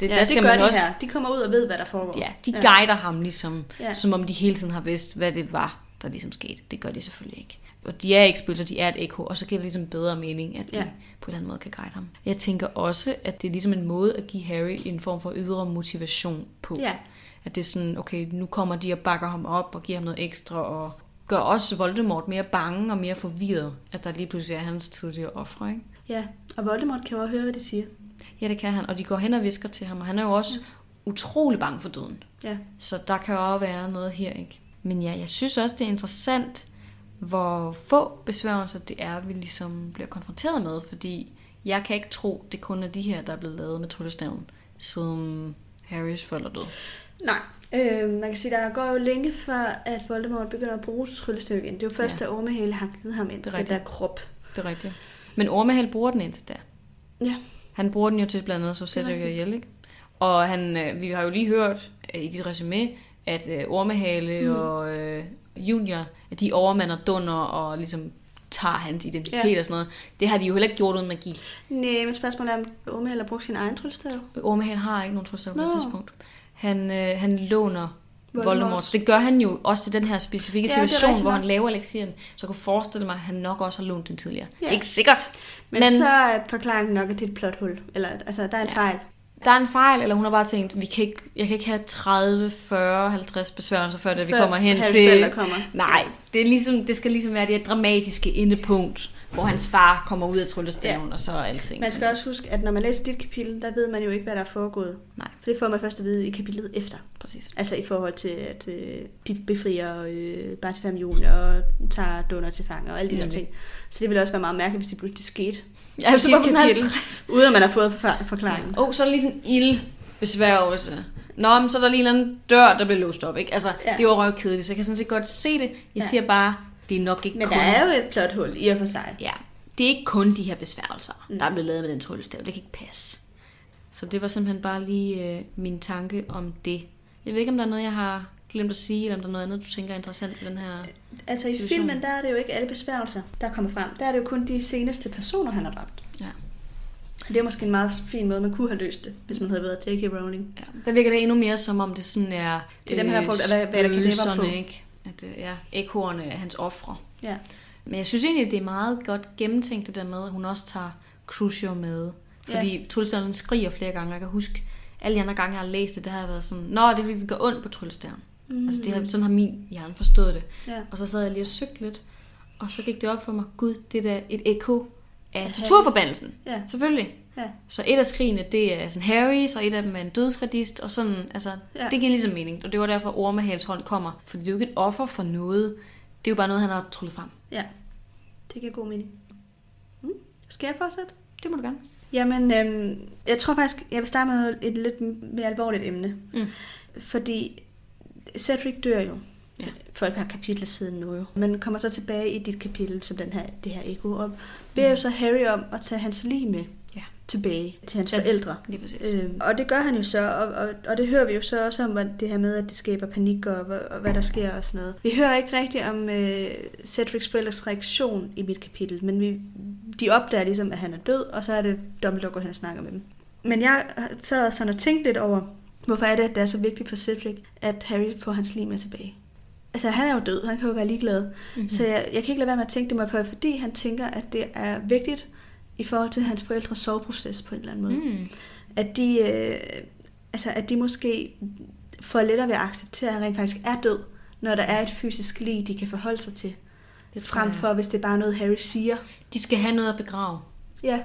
det, ja, der skal det gør man de også, her. De kommer ud og ved, hvad der foregår. Ja, de guider ham ligesom, ja. som om de hele tiden har vidst, hvad det var, der ligesom skete. Det gør de selvfølgelig ikke. Og de er ikke spøgelser, de er et ekko, og så giver det ligesom bedre mening, at de ja. på en eller anden måde kan guide ham. Jeg tænker også, at det er ligesom en måde at give Harry en form for ydre motivation på. Ja. At det er sådan, okay, nu kommer de og bakker ham op og giver ham noget ekstra, og gør også Voldemort mere bange og mere forvirret, at der lige pludselig er hans tidligere ofre, ikke? Ja, og Voldemort kan jo også høre, hvad de siger. Ja, det kan han. Og de går hen og visker til ham, og han er jo også ja. utrolig bange for døden. Ja. Så der kan jo også være noget her, ikke? Men ja, jeg synes også, det er interessant, hvor få besværgelser det er, vi ligesom bliver konfronteret med, fordi jeg kan ikke tro, det kun er de her, der er blevet lavet med tryllestaven, siden Harrys forældre døde. Nej, øh, man kan sige, der går jo længe før, at Voldemort begynder at bruge tryllestav igen. Det er jo først, ja. da Ormehale har givet ham ind, det, det der krop. Det er rigtigt. Men Ormehale bruger den indtil da. Ja. Han bruger den jo til blandt andet så Cedric og ihjel, ikke? Og han, øh, vi har jo lige hørt øh, i dit resume, at øh, Ormehale mm. og øh, Junior, at de overmander Dunder og ligesom tager hans identitet ja. og sådan noget. Det har de jo heller ikke gjort uden magi. Nej, men spørgsmålet er, om Ormehale har brugt sin egen tryllestav? Ormehale har ikke nogen tryllestav på det tidspunkt. Han, øh, han låner Voldemort. Voldemort. Det gør han jo også til den her specifikke ja, situation, hvor han laver elixiren. Så jeg kunne forestille mig, at han nok også har lånt den tidligere. Ja. Ikke sikkert. Men, men så er forklaringen nok, at det er et plothul. Eller, altså, der er en ja. fejl. Der er en fejl, eller hun har bare tænkt, vi kan ikke, jeg kan ikke have 30, 40, 50 besværgelser, før det, vi kommer hen til... Kommer. Nej, det, er ligesom, det skal ligesom være det dramatiske endepunkt hvor hans far kommer ud af tryllestaven, ja. og så er alting. Man skal også huske, at når man læser dit kapitel, der ved man jo ikke, hvad der er foregået. Nej. For det får man først at vide i kapitlet efter. Præcis. Altså i forhold til, at øh, befrier øh, Bartifam Junior og tager Donner til fange og alle de mm. der ting. Så det ville også være meget mærkeligt, hvis det pludselig skete. Ja, så bare sådan 50. Uden at man har fået forklaringen. Ja. Oh, så er der lige sådan en ildbesværgelse. Nå, men så er der lige en anden dør, der bliver låst op, ikke? Altså, ja. det er jo røvkedeligt, så jeg kan sådan set godt se det. Jeg ja. siger bare, det er nok ikke Men kun... der er jo et plothul i og for sig. Ja, det er ikke kun de her besværgelser, mm. der er blevet lavet med den tryllestav. Det kan ikke passe. Så det var simpelthen bare lige øh, min tanke om det. Jeg ved ikke, om der er noget, jeg har glemt at sige, eller om der er noget andet, du tænker er interessant i den her Altså i filmen, der er det jo ikke alle besværgelser, der kommer frem. Der er det jo kun de seneste personer, han har dræbt. Ja. Det er måske en meget fin måde, man kunne have løst det, hvis man havde været J.K. Rowling. Ja, der virker det endnu mere som om det sådan er... Det er dem, han har prøvet, hvad, hvad der kan på. Ikke? At, øh, ja, ekoerne er hans ofre. Ja. Men jeg synes egentlig, det er meget godt gennemtænkt det der med, at hun også tager Crucio med. Fordi ja. tryllestævnen skriger flere gange. Jeg kan huske, alle de andre gange, jeg har læst det, det har været sådan, Nå, det vil gå ondt på tryllestævnen. Mm. Altså, det har, sådan har min hjerne forstået det. Ja. Og så sad jeg lige og søgte lidt, og så gik det op for mig, gud, det der et ekko af torturforbandelsen. Ja. Selvfølgelig. Ja. Så et af skrigene, det er sådan Harry, så et af dem er en dødsradist, og sådan, altså, Ja. det giver ligesom mening. Og det var derfor, Ormehals hånd kommer. For det er jo ikke et offer for noget. Det er jo bare noget, han har tryllet frem. Ja, det giver god mening. Mm. Skal jeg fortsætte? Det må du gerne. Jamen, øhm, jeg tror faktisk, jeg vil starte med et lidt mere alvorligt emne. Mm. Fordi Cedric dør jo Ja. for et par kapitler siden nu jo. Men kommer så tilbage i dit kapitel, som den her, det her eko, og beder jo så Harry om at tage hans lig med Ja. tilbage til hans Ja. forældre. Lige præcis. Øhm, og det gør han jo så, og, og, og det hører vi jo så også om, det her med, at det skaber panik og, hvad- og hvad der sker og sådan noget. Vi hører ikke rigtigt om øh, Cedrics forældres reaktion i mit kapitel, men vi, de opdager ligesom, at han er død, og så er det Dumbledore går hen og snakker med dem. Men jeg sad sådan og tænkte lidt over, hvorfor er det, at det er så vigtigt for Cedric, at Harry får hans liv med tilbage. Altså, han er jo død, han kan jo være ligeglad. Mhm. Mm-hmm. Så jeg, jeg kan ikke lade være med at tænke det mig på, fordi han tænker, at det er vigtigt i forhold til hans forældres soveproces på en eller anden måde Mm. at de, øh, altså, at de måske får lettere ved at acceptere, at han rent faktisk er død, når der er et fysisk lig, de kan forholde sig til. Det Frem for, hvis det er bare noget, Harry siger. De skal have noget at begrave. Ja,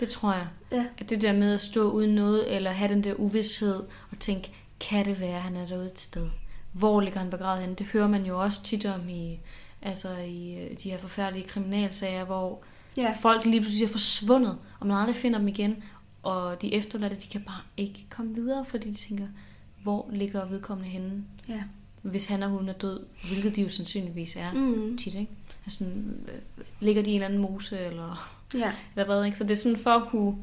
Det tror jeg. Ja, At det der med at stå uden noget, eller have den der uvidshed, og tænke, kan det være, han er derude et sted? Hvor ligger han begravet henne? Det hører man jo også tit om i, altså i øh, de her forfærdelige kriminalsager, hvor ja, folk lige pludselig er forsvundet, og man aldrig finder dem igen, og de efterladte, de kan bare ikke komme videre, fordi de tænker, hvor ligger vedkommende henne, ja. hvis han og hun er død, hvilket de jo sandsynligvis er Mm, tit, ikke? Altså, øh, ligger de i en eller anden mose, eller ja, *laughs* eller hvad, ikke? Så det er sådan for at kunne...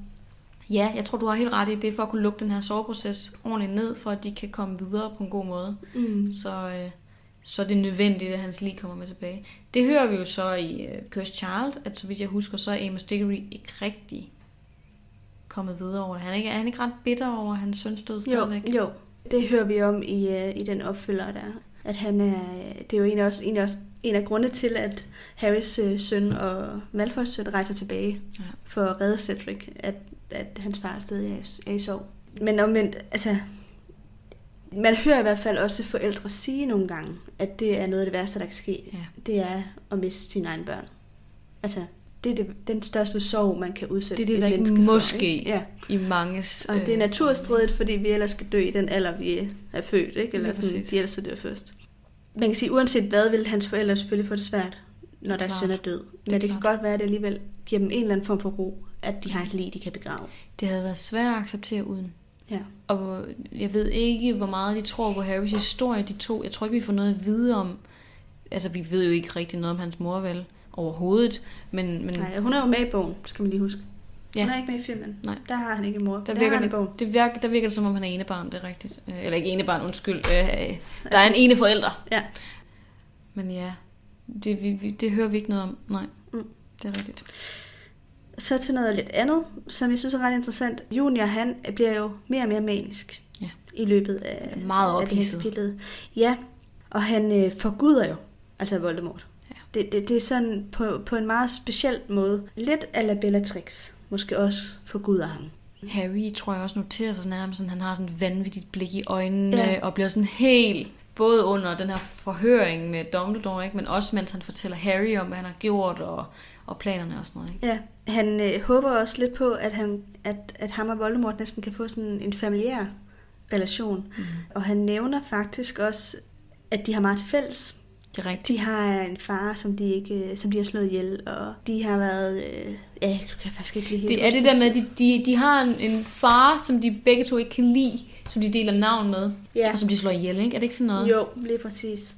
Ja, jeg tror, du har helt ret i det, er for at kunne lukke den her soveproces ordentligt ned, for at de kan komme videre på en god måde. mm, Så, øh, så er det nødvendigt, at hans lige kommer med tilbage. Det hører vi jo så i øh, Cursed Child, at så vidt jeg husker, så er Amos Diggory ikke rigtig kommet videre over det. Han er ikke, er han ikke ret bitter over hans søns død jo, stadigvæk? jo. Det hører vi om i, øh, i den opfølger der. At han er, det er jo en af, også, en af, også, en af grunde til, at Harrys øh, søn og Malfoys søn rejser tilbage Ja. for at redde Cedric, at, at hans far stadig er, i- er i sorg. Men omvendt, altså, man hører i hvert fald også forældre sige nogle gange, at det er noget af det værste, der kan ske. Ja. Det er at miste sine egne børn. Altså, det er det, den største sorg, man kan udsætte Det er det, et menneske for, måske- ikke? Ja. I manges... Og det er naturstridigt, fordi vi ellers skal dø i den alder, vi er født, ikke? Eller sådan, præcis. de ellers vil dø først. Man kan sige, uanset hvad, vil hans forældre selvfølgelig få det svært, når deres klart. søn er død. Men det kan klart. godt være, at det alligevel giver dem en eller anden form for ro, at de har et liv, de kan begrave. Det havde været svært at acceptere uden. Ja. Og jeg ved ikke, hvor meget de tror på Harrys historie, de to. Jeg tror ikke, vi får noget at vide om... Altså, vi ved jo ikke rigtig noget om hans mor, vel? Overhovedet. Men, men Nej, hun er jo med i bogen, skal man lige huske. Ja. Hun er ikke med i filmen. Nej. Der har han ikke en mor. der Der har virker, han i det, bogen. det virker, der virker det, som om han er enebarn, det er rigtigt. Øh, Eller ikke enebarn, undskyld. Øh, Der er en ene forælder. Ja. Men ja, det, vi, vi, det hører vi ikke noget om. Nej, Mm. det er rigtigt. Så til noget lidt andet, som jeg synes er ret interessant. Junior, han bliver jo mere og mere manisk Ja. i løbet af, Meget af det her kapitel. Ja, og han øh, forguder jo, altså Voldemort. Ja. Det, det, det er sådan på, på en meget speciel måde. Lidt a la Bellatrix, måske også forguder ham. Harry tror jeg også noterer sig nærmest, sådan, han har sådan et vanvittigt blik i øjnene, ja. og bliver sådan helt, både under den her forhøring med Dumbledore, ikke? men også mens han fortæller Harry om, hvad han har gjort, og, og planerne og sådan noget. Ikke? Ja, han øh, håber også lidt på, at, han, at, at ham og Voldemort næsten kan få sådan en familiær relation. Mm. Og han nævner faktisk også, at de har meget til fælles. Det er rigtigt. De har en far, som de, ikke, som de har slået ihjel, og de har været... Øh, ja, jeg kan faktisk ikke helt Det er det der med, at de, de, de har en, en far, som de begge to ikke kan lide, som de deler navn med, Ja, og som de slår ihjel, ikke? Er det ikke sådan noget? jo, lige præcis.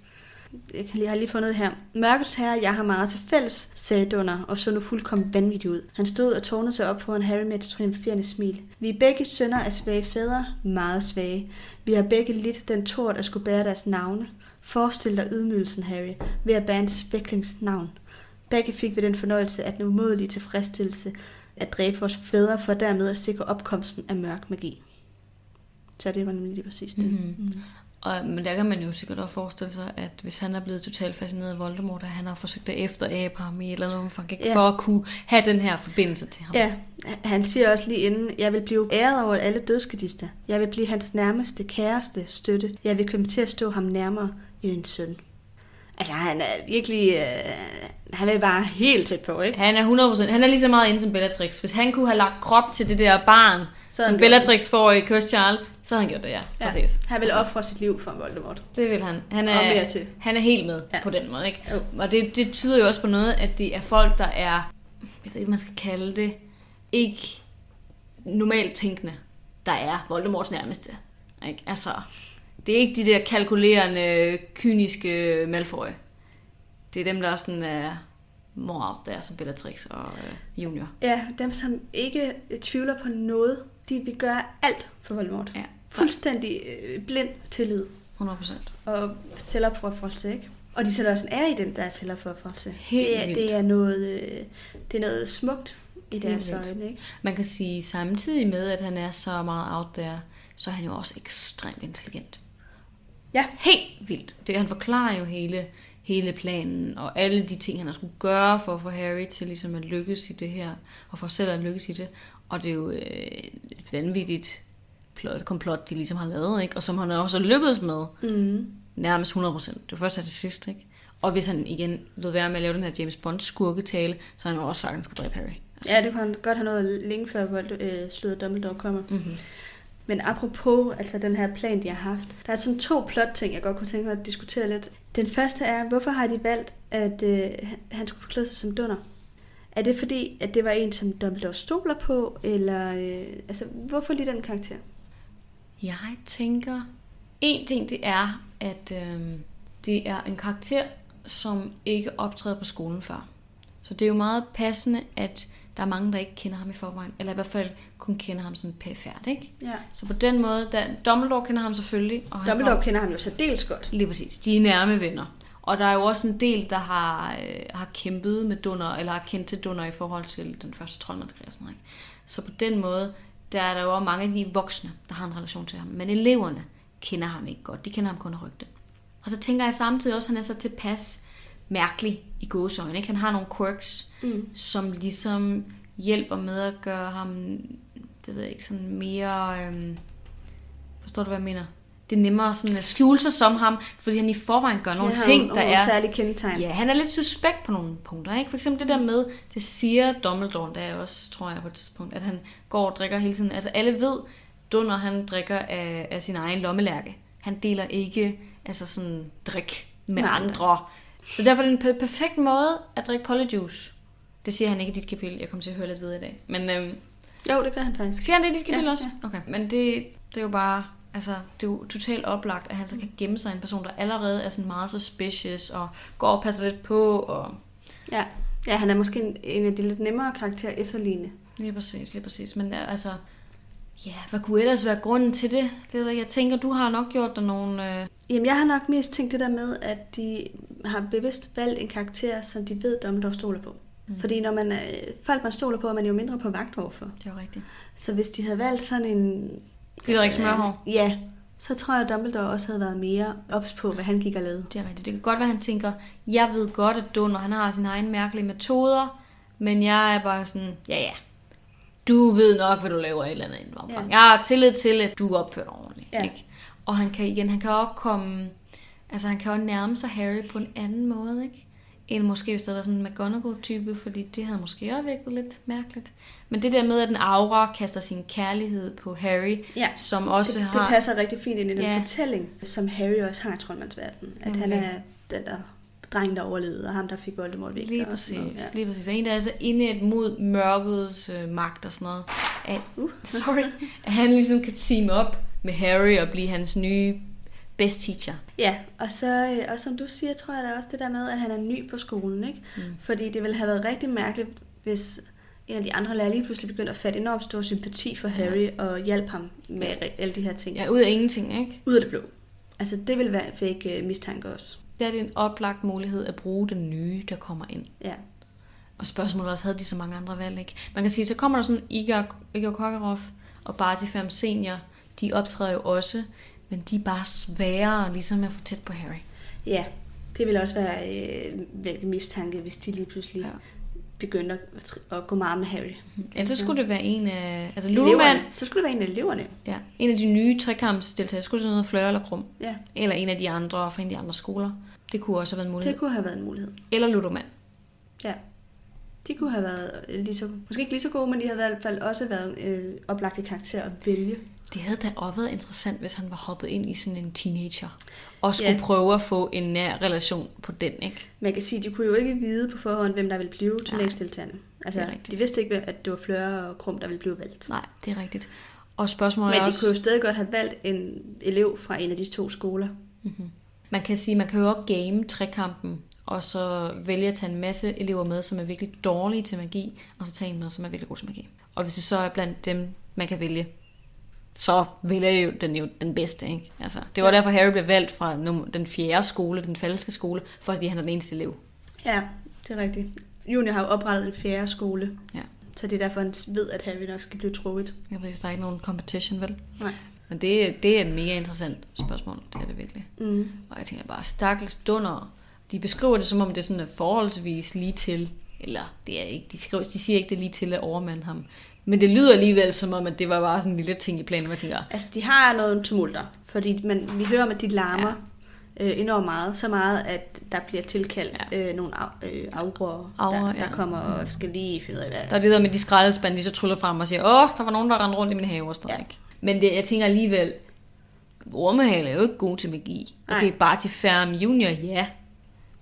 Jeg, kan lige, har lige fundet her. Mørkets herre, jeg har meget til fælles, sagde Dunner, og så nu fuldkommen vanvittigt ud. Han stod og tårnede sig op foran Harry med et triumferende smil. Vi er begge sønner af svage fædre, meget svage. Vi har begge lidt den tort at skulle bære deres navne. Forestil dig ydmygelsen, Harry, ved at bære en svæklings navn. Begge fik vi den fornøjelse af den umådelige tilfredsstillelse at dræbe vores fædre for dermed at sikre opkomsten af mørk magi. Så det var nemlig lige præcis det. Mhm. Mm. Og, men der kan man jo sikkert også forestille sig, at hvis han er blevet totalt fascineret af Voldemort, at han har forsøgt at efterabe ham i et eller andet omfang, ikke? Ja. for at kunne have den her forbindelse til ham. Ja, han siger også lige inden, jeg vil blive æret over alle dødskadister. Jeg vil blive hans nærmeste, kæreste støtte. Jeg vil komme til at stå ham nærmere end en søn. Altså, han er virkelig... Øh, han er bare helt tæt på, ikke? Han er 100%, han er lige så meget inde som Bellatrix. Hvis han kunne have lagt krop til det der barn, Så som Bellatrix får i Child, så havde han gjort det, ja. ja. Præcis. Han vil ofre sit liv for Voldemort. Det vil han. Han Og er, mere til. han er helt med Ja. på den måde, ikke? Jo. Og det, det tyder jo også på noget, at det er folk, der er, jeg ved ikke, man skal kalde det, ikke normalt tænkende, der er Voldemorts nærmeste. Ikke? Altså, det er ikke de der kalkulerende, kyniske Malfoy. Det er dem, der sådan er more out there, som Bellatrix og øh, Junior. Ja, dem som ikke tvivler på noget, de vil gøre alt for Voldemort. Ja, Fuldstændig øh, blind tillid 100 procent. og selvopofrelse, ikke? Og de sætter også en ære i den der selvopofrelse. Helt det, er, vildt. det er noget, øh, det er noget smukt i Helt deres øjne, ikke? Man kan sige samtidig med, at han er så meget out there, så er han jo også ekstremt intelligent. Ja. Helt vildt. Det, han forklarer jo hele, hele planen, og alle de ting, han har skulle gøre for at få Harry til ligesom at lykkes i det her, og for selv at lykkes i det. Og det er jo øh, et vanvittigt plot, komplot, de ligesom har lavet, ikke? og som han også har lykkedes med Mm. nærmest 100%. Det var først til sidst, ikke? Og hvis han igen lod være med at lave den her James Bond skurketale, så havde han jo også sagt, at han skulle dræbe Harry. Ja, det kunne han godt have noget længe før Vold, øh, slået Dumbledore kommer. Mm-hmm. Men apropos altså den her plan, de har haft, der er sådan to plot-ting, jeg godt kunne tænke mig at diskutere lidt. Den første er, hvorfor har de valgt, at øh, han- han skulle forklæde sig som dunder? Er det fordi, at det var en, som Dumbledore stoler på, eller øh, altså, hvorfor lige den karakter? Jeg tænker, en ting det er, at øh, det er en karakter, som ikke optræder på skolen før. Så det er jo meget passende, at der er mange, der ikke kender ham i forvejen, eller i hvert fald kun kender ham sådan pæfærd, ikke? Ja. Så på den måde, der, Dumbledore kender ham selvfølgelig. Og han Dumbledore kom- kender ham jo særdeles godt. Lige præcis. De er nærme venner. Og der er jo også en del, der har, øh, har kæmpet med Dunner, eller har kendt til Dunner i forhold til den første troldmandskrig og sådan noget. Så på den måde, der er der jo også mange af de voksne, der har en relation til ham. Men eleverne kender ham ikke godt. De kender ham kun af rygte. Og så tænker jeg samtidig også, at han er så tilpas mærkelig i gåsøjne. Ikke? Han har nogle quirks, Mm. som ligesom hjælper med at gøre ham, det ved jeg ikke, sådan mere... Øhm, forstår du, hvad jeg mener? Det er nemmere sådan at skjule sig som ham, fordi han i forvejen gør nogle har ting, der er... særlige kendetegn. Ja, han er lidt suspekt på nogle punkter. Ikke? For eksempel det der med, det siger Dumbledore, der er også, tror jeg på et tidspunkt, at han går og drikker hele tiden. Altså alle ved, Dunder han drikker af, af sin egen lommelærke. Han deler ikke altså sådan drik med Nej. andre. Så derfor er det en per- perfekt måde at drikke polyjuice. Det siger han ikke i dit kapitel. Jeg kommer til at høre lidt videre i dag. Men øhm, Jo, det gør han faktisk. siger han det i dit kapitel Ja, også? Okay. Men det, det er jo bare... Altså, det er jo totalt oplagt, at han så kan gemme sig en person, der allerede er sådan meget suspicious, og går og passer lidt på, og Ja. ja, han er måske en, en af de lidt nemmere karakterer efterligne. Lige præcis, lige præcis. Men øh, altså, ja, hvad kunne ellers være grunden til det? det jeg, tænker, du har nok gjort dig nogle... Øh... Jamen, jeg har nok mest tænkt det der med, at de har bevidst valgt en karakter, som de ved, Dumbledore stoler på. Mm. Fordi når man er, folk, man stoler på, er man jo mindre på vagt overfor. Det er jo rigtigt. Så hvis de havde valgt sådan en... Det er ikke smørhår. Ja, så tror jeg, at Dumbledore også havde været mere ops på, hvad han gik og lavede. Det er rigtigt. Det kan godt være, at han tænker, jeg ved godt, at Dunder, han har sine egne mærkelige metoder, men jeg er bare sådan, ja ja, du ved nok, hvad du laver i et eller andet omfang. Ja. Jeg har tillid til, at du opfører dig ordentligt. Ja. Ikke? Og han kan igen, han kan også komme, altså han kan også nærme sig Harry på en anden måde, ikke? End måske hvis det havde været sådan en McGonagall-type, fordi det havde måske også virket lidt mærkeligt. Men det der med, at en aura kaster sin kærlighed på Harry, Ja. som også det, har... det passer rigtig fint ind i den Ja. fortælling, som Harry også har i troldmandsverdenen. At han Nemlig. er den der dreng, der overlevede, og ham, der fik Voldemort væk. Lige og præcis, sådan noget, ja. lige præcis. Og en, der er så indet mod mørkets øh, magt og sådan noget. At, Uh. *laughs* sorry. At han ligesom kan team op med Harry og blive hans nye best teacher. Ja, og så øh, og som du siger, tror jeg da også det der med, at han er ny på skolen, ikke? Mm. Fordi det ville have været rigtig mærkeligt, hvis en af de andre lærere lige pludselig begyndte at fatte enormt stor sympati for Harry og hjælpe ham med alle de her ting. Ja, ud af ingenting, ikke? Ud af det blå. Altså, det vil være vække øh, mistanke også. Der er det en oplagt mulighed at bruge den nye, der kommer ind. Ja. Og spørgsmålet også, havde de så mange andre valg, ikke? Man kan sige, så kommer der sådan Igor, Igor Kokarov og Barty Fem Senior. De optræder jo også. Men de er bare sværere ligesom at få tæt på Harry. Ja, det vil også være øh, mistanke, hvis de lige pludselig ja. begynder at, at gå meget med Harry. Ja, så skulle det være en af... Altså Ludoman, så skulle det være en af eleverne. Ja, en af de nye trekampsdeltagere. Skulle det sådan noget Fleur eller Krum. Ja. Eller en af de andre fra en af de andre skoler. Det kunne også have været en mulighed. Det kunne have været en mulighed. Eller Ludoman. Ja. De kunne have været lige så, måske ikke lige så gode, men de havde i hvert fald også været øh, oplagte karakter at vælge. Det havde da også været interessant, hvis han var hoppet ind i sådan en teenager, og skulle ja. prøve at få en nær relation på den, ikke? Man kan sige, at de kunne jo ikke vide på forhånd, hvem der ville blive turneringsdeltagerne. Altså, de vidste ikke, at det var Fleur og Krum, der ville blive valgt. Nej, det er rigtigt. Og spørgsmålet Men er de også... kunne jo stadig godt have valgt en elev fra en af de to skoler. Mm-hmm. Man kan sige, man kan jo også game trekampen, og så vælge at tage en masse elever med, som er virkelig dårlige til magi, og så tage en med, som er virkelig god til magi. Og hvis det så er blandt dem, man kan vælge, så vælger jo den jo den bedste. Ikke? Altså, det var ja. derfor, Harry blev valgt fra den fjerde skole, den falske skole, fordi han er den eneste elev. Ja, det er rigtigt. Junior har jo oprettet en fjerde skole. Ja. Så det er derfor, han ved, at Harry nok skal blive trukket. Ja, præcis. Der er ikke nogen competition, vel? Nej. Men det, det er et mega interessant spørgsmål. Det er det virkelig. Mm. Og jeg tænker bare, stakkels dunder. De beskriver det, som om det er sådan forholdsvis lige til. Eller det er ikke. De, skriver, de siger ikke, det er lige til at overmande ham. Men det lyder alligevel som om, at det var bare sådan en lille ting i planen, hvor jeg tænker... Altså, de har noget tumulter, fordi man, vi hører om, at de larmer ja. øh, enormt meget. Så meget, at der bliver tilkaldt ja. øh, nogle af, øh, afgrøder, Aura, der, der ja. kommer og skal lige finde ud af, hvad... Der er det der med de skraldespande, de så tryller frem og siger, åh, der var nogen, der rendte rundt i min have og sådan ja. ikke. Men det, jeg tænker alligevel, ormehale er jo ikke god til magi. Okay, Nej. bare til Færm Junior, ja.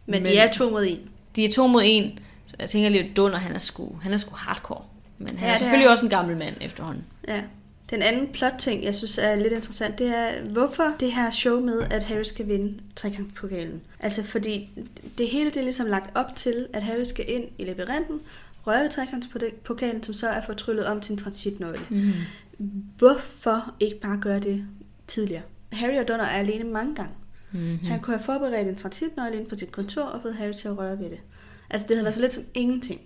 Men, men de er to mod en. De er to mod en. Så jeg tænker lidt, Dunder, han er sgu, han er sgu hardcore. Men han ja, er selvfølgelig er. også en gammel mand efterhånden. Ja. Den anden plot-ting, jeg synes er lidt interessant, det er, hvorfor det her show med, at Harry skal vinde trekantpokalen. Altså, fordi det hele det er ligesom lagt op til, at Harry skal ind i labyrinten, røre ved trekantpokalen, som så er fortryllet om til en transitnøgle. Mm. Hvorfor ikke bare gøre det tidligere? Harry og Donner er alene mange gange. Mm-hmm. Han kunne have forberedt en transitnøgle ind på sit kontor og fået Harry til at røre ved det. Altså, det havde været så lidt som ingenting.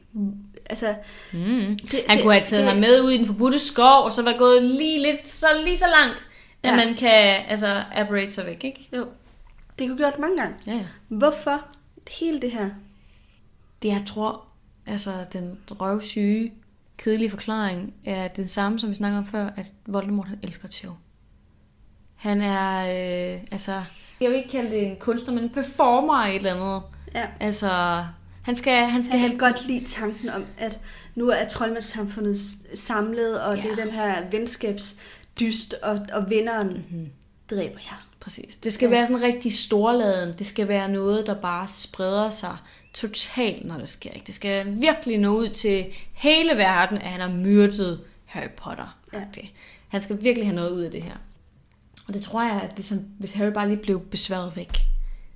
Altså, mm. det, Han det, kunne have taget det, ham med ud i den forbudte skov, og så var gået lige, lidt, så, lige så langt, ja. at man kan altså, apparate sig væk, ikke? Jo. Det kunne gjort mange gange. Ja, ja. Hvorfor hele det her? Det, jeg tror, altså den røvsyge, kedelige forklaring, er den samme, som vi snakkede om før, at Voldemort, han elsker et show. Han er, øh, altså, jeg vil ikke kalde det en kunstner, men en performer i et eller andet. Ja. Altså, han skal, han skal jeg kan godt lide tanken om, at nu er troldmandssamfundet samlet, og ja. det er den her venskabsdyst, og, og vinderen mm-hmm. dræber jer. Præcis. Det skal ja. være sådan rigtig storladen. Det skal være noget, der bare spreder sig totalt, når det sker. Ikke? Det skal virkelig nå ud til hele verden, at han har myrdet Harry Potter. Ja. Han skal virkelig have noget ud af det her. Og det tror jeg, at hvis, han, hvis Harry bare lige blev besværet væk,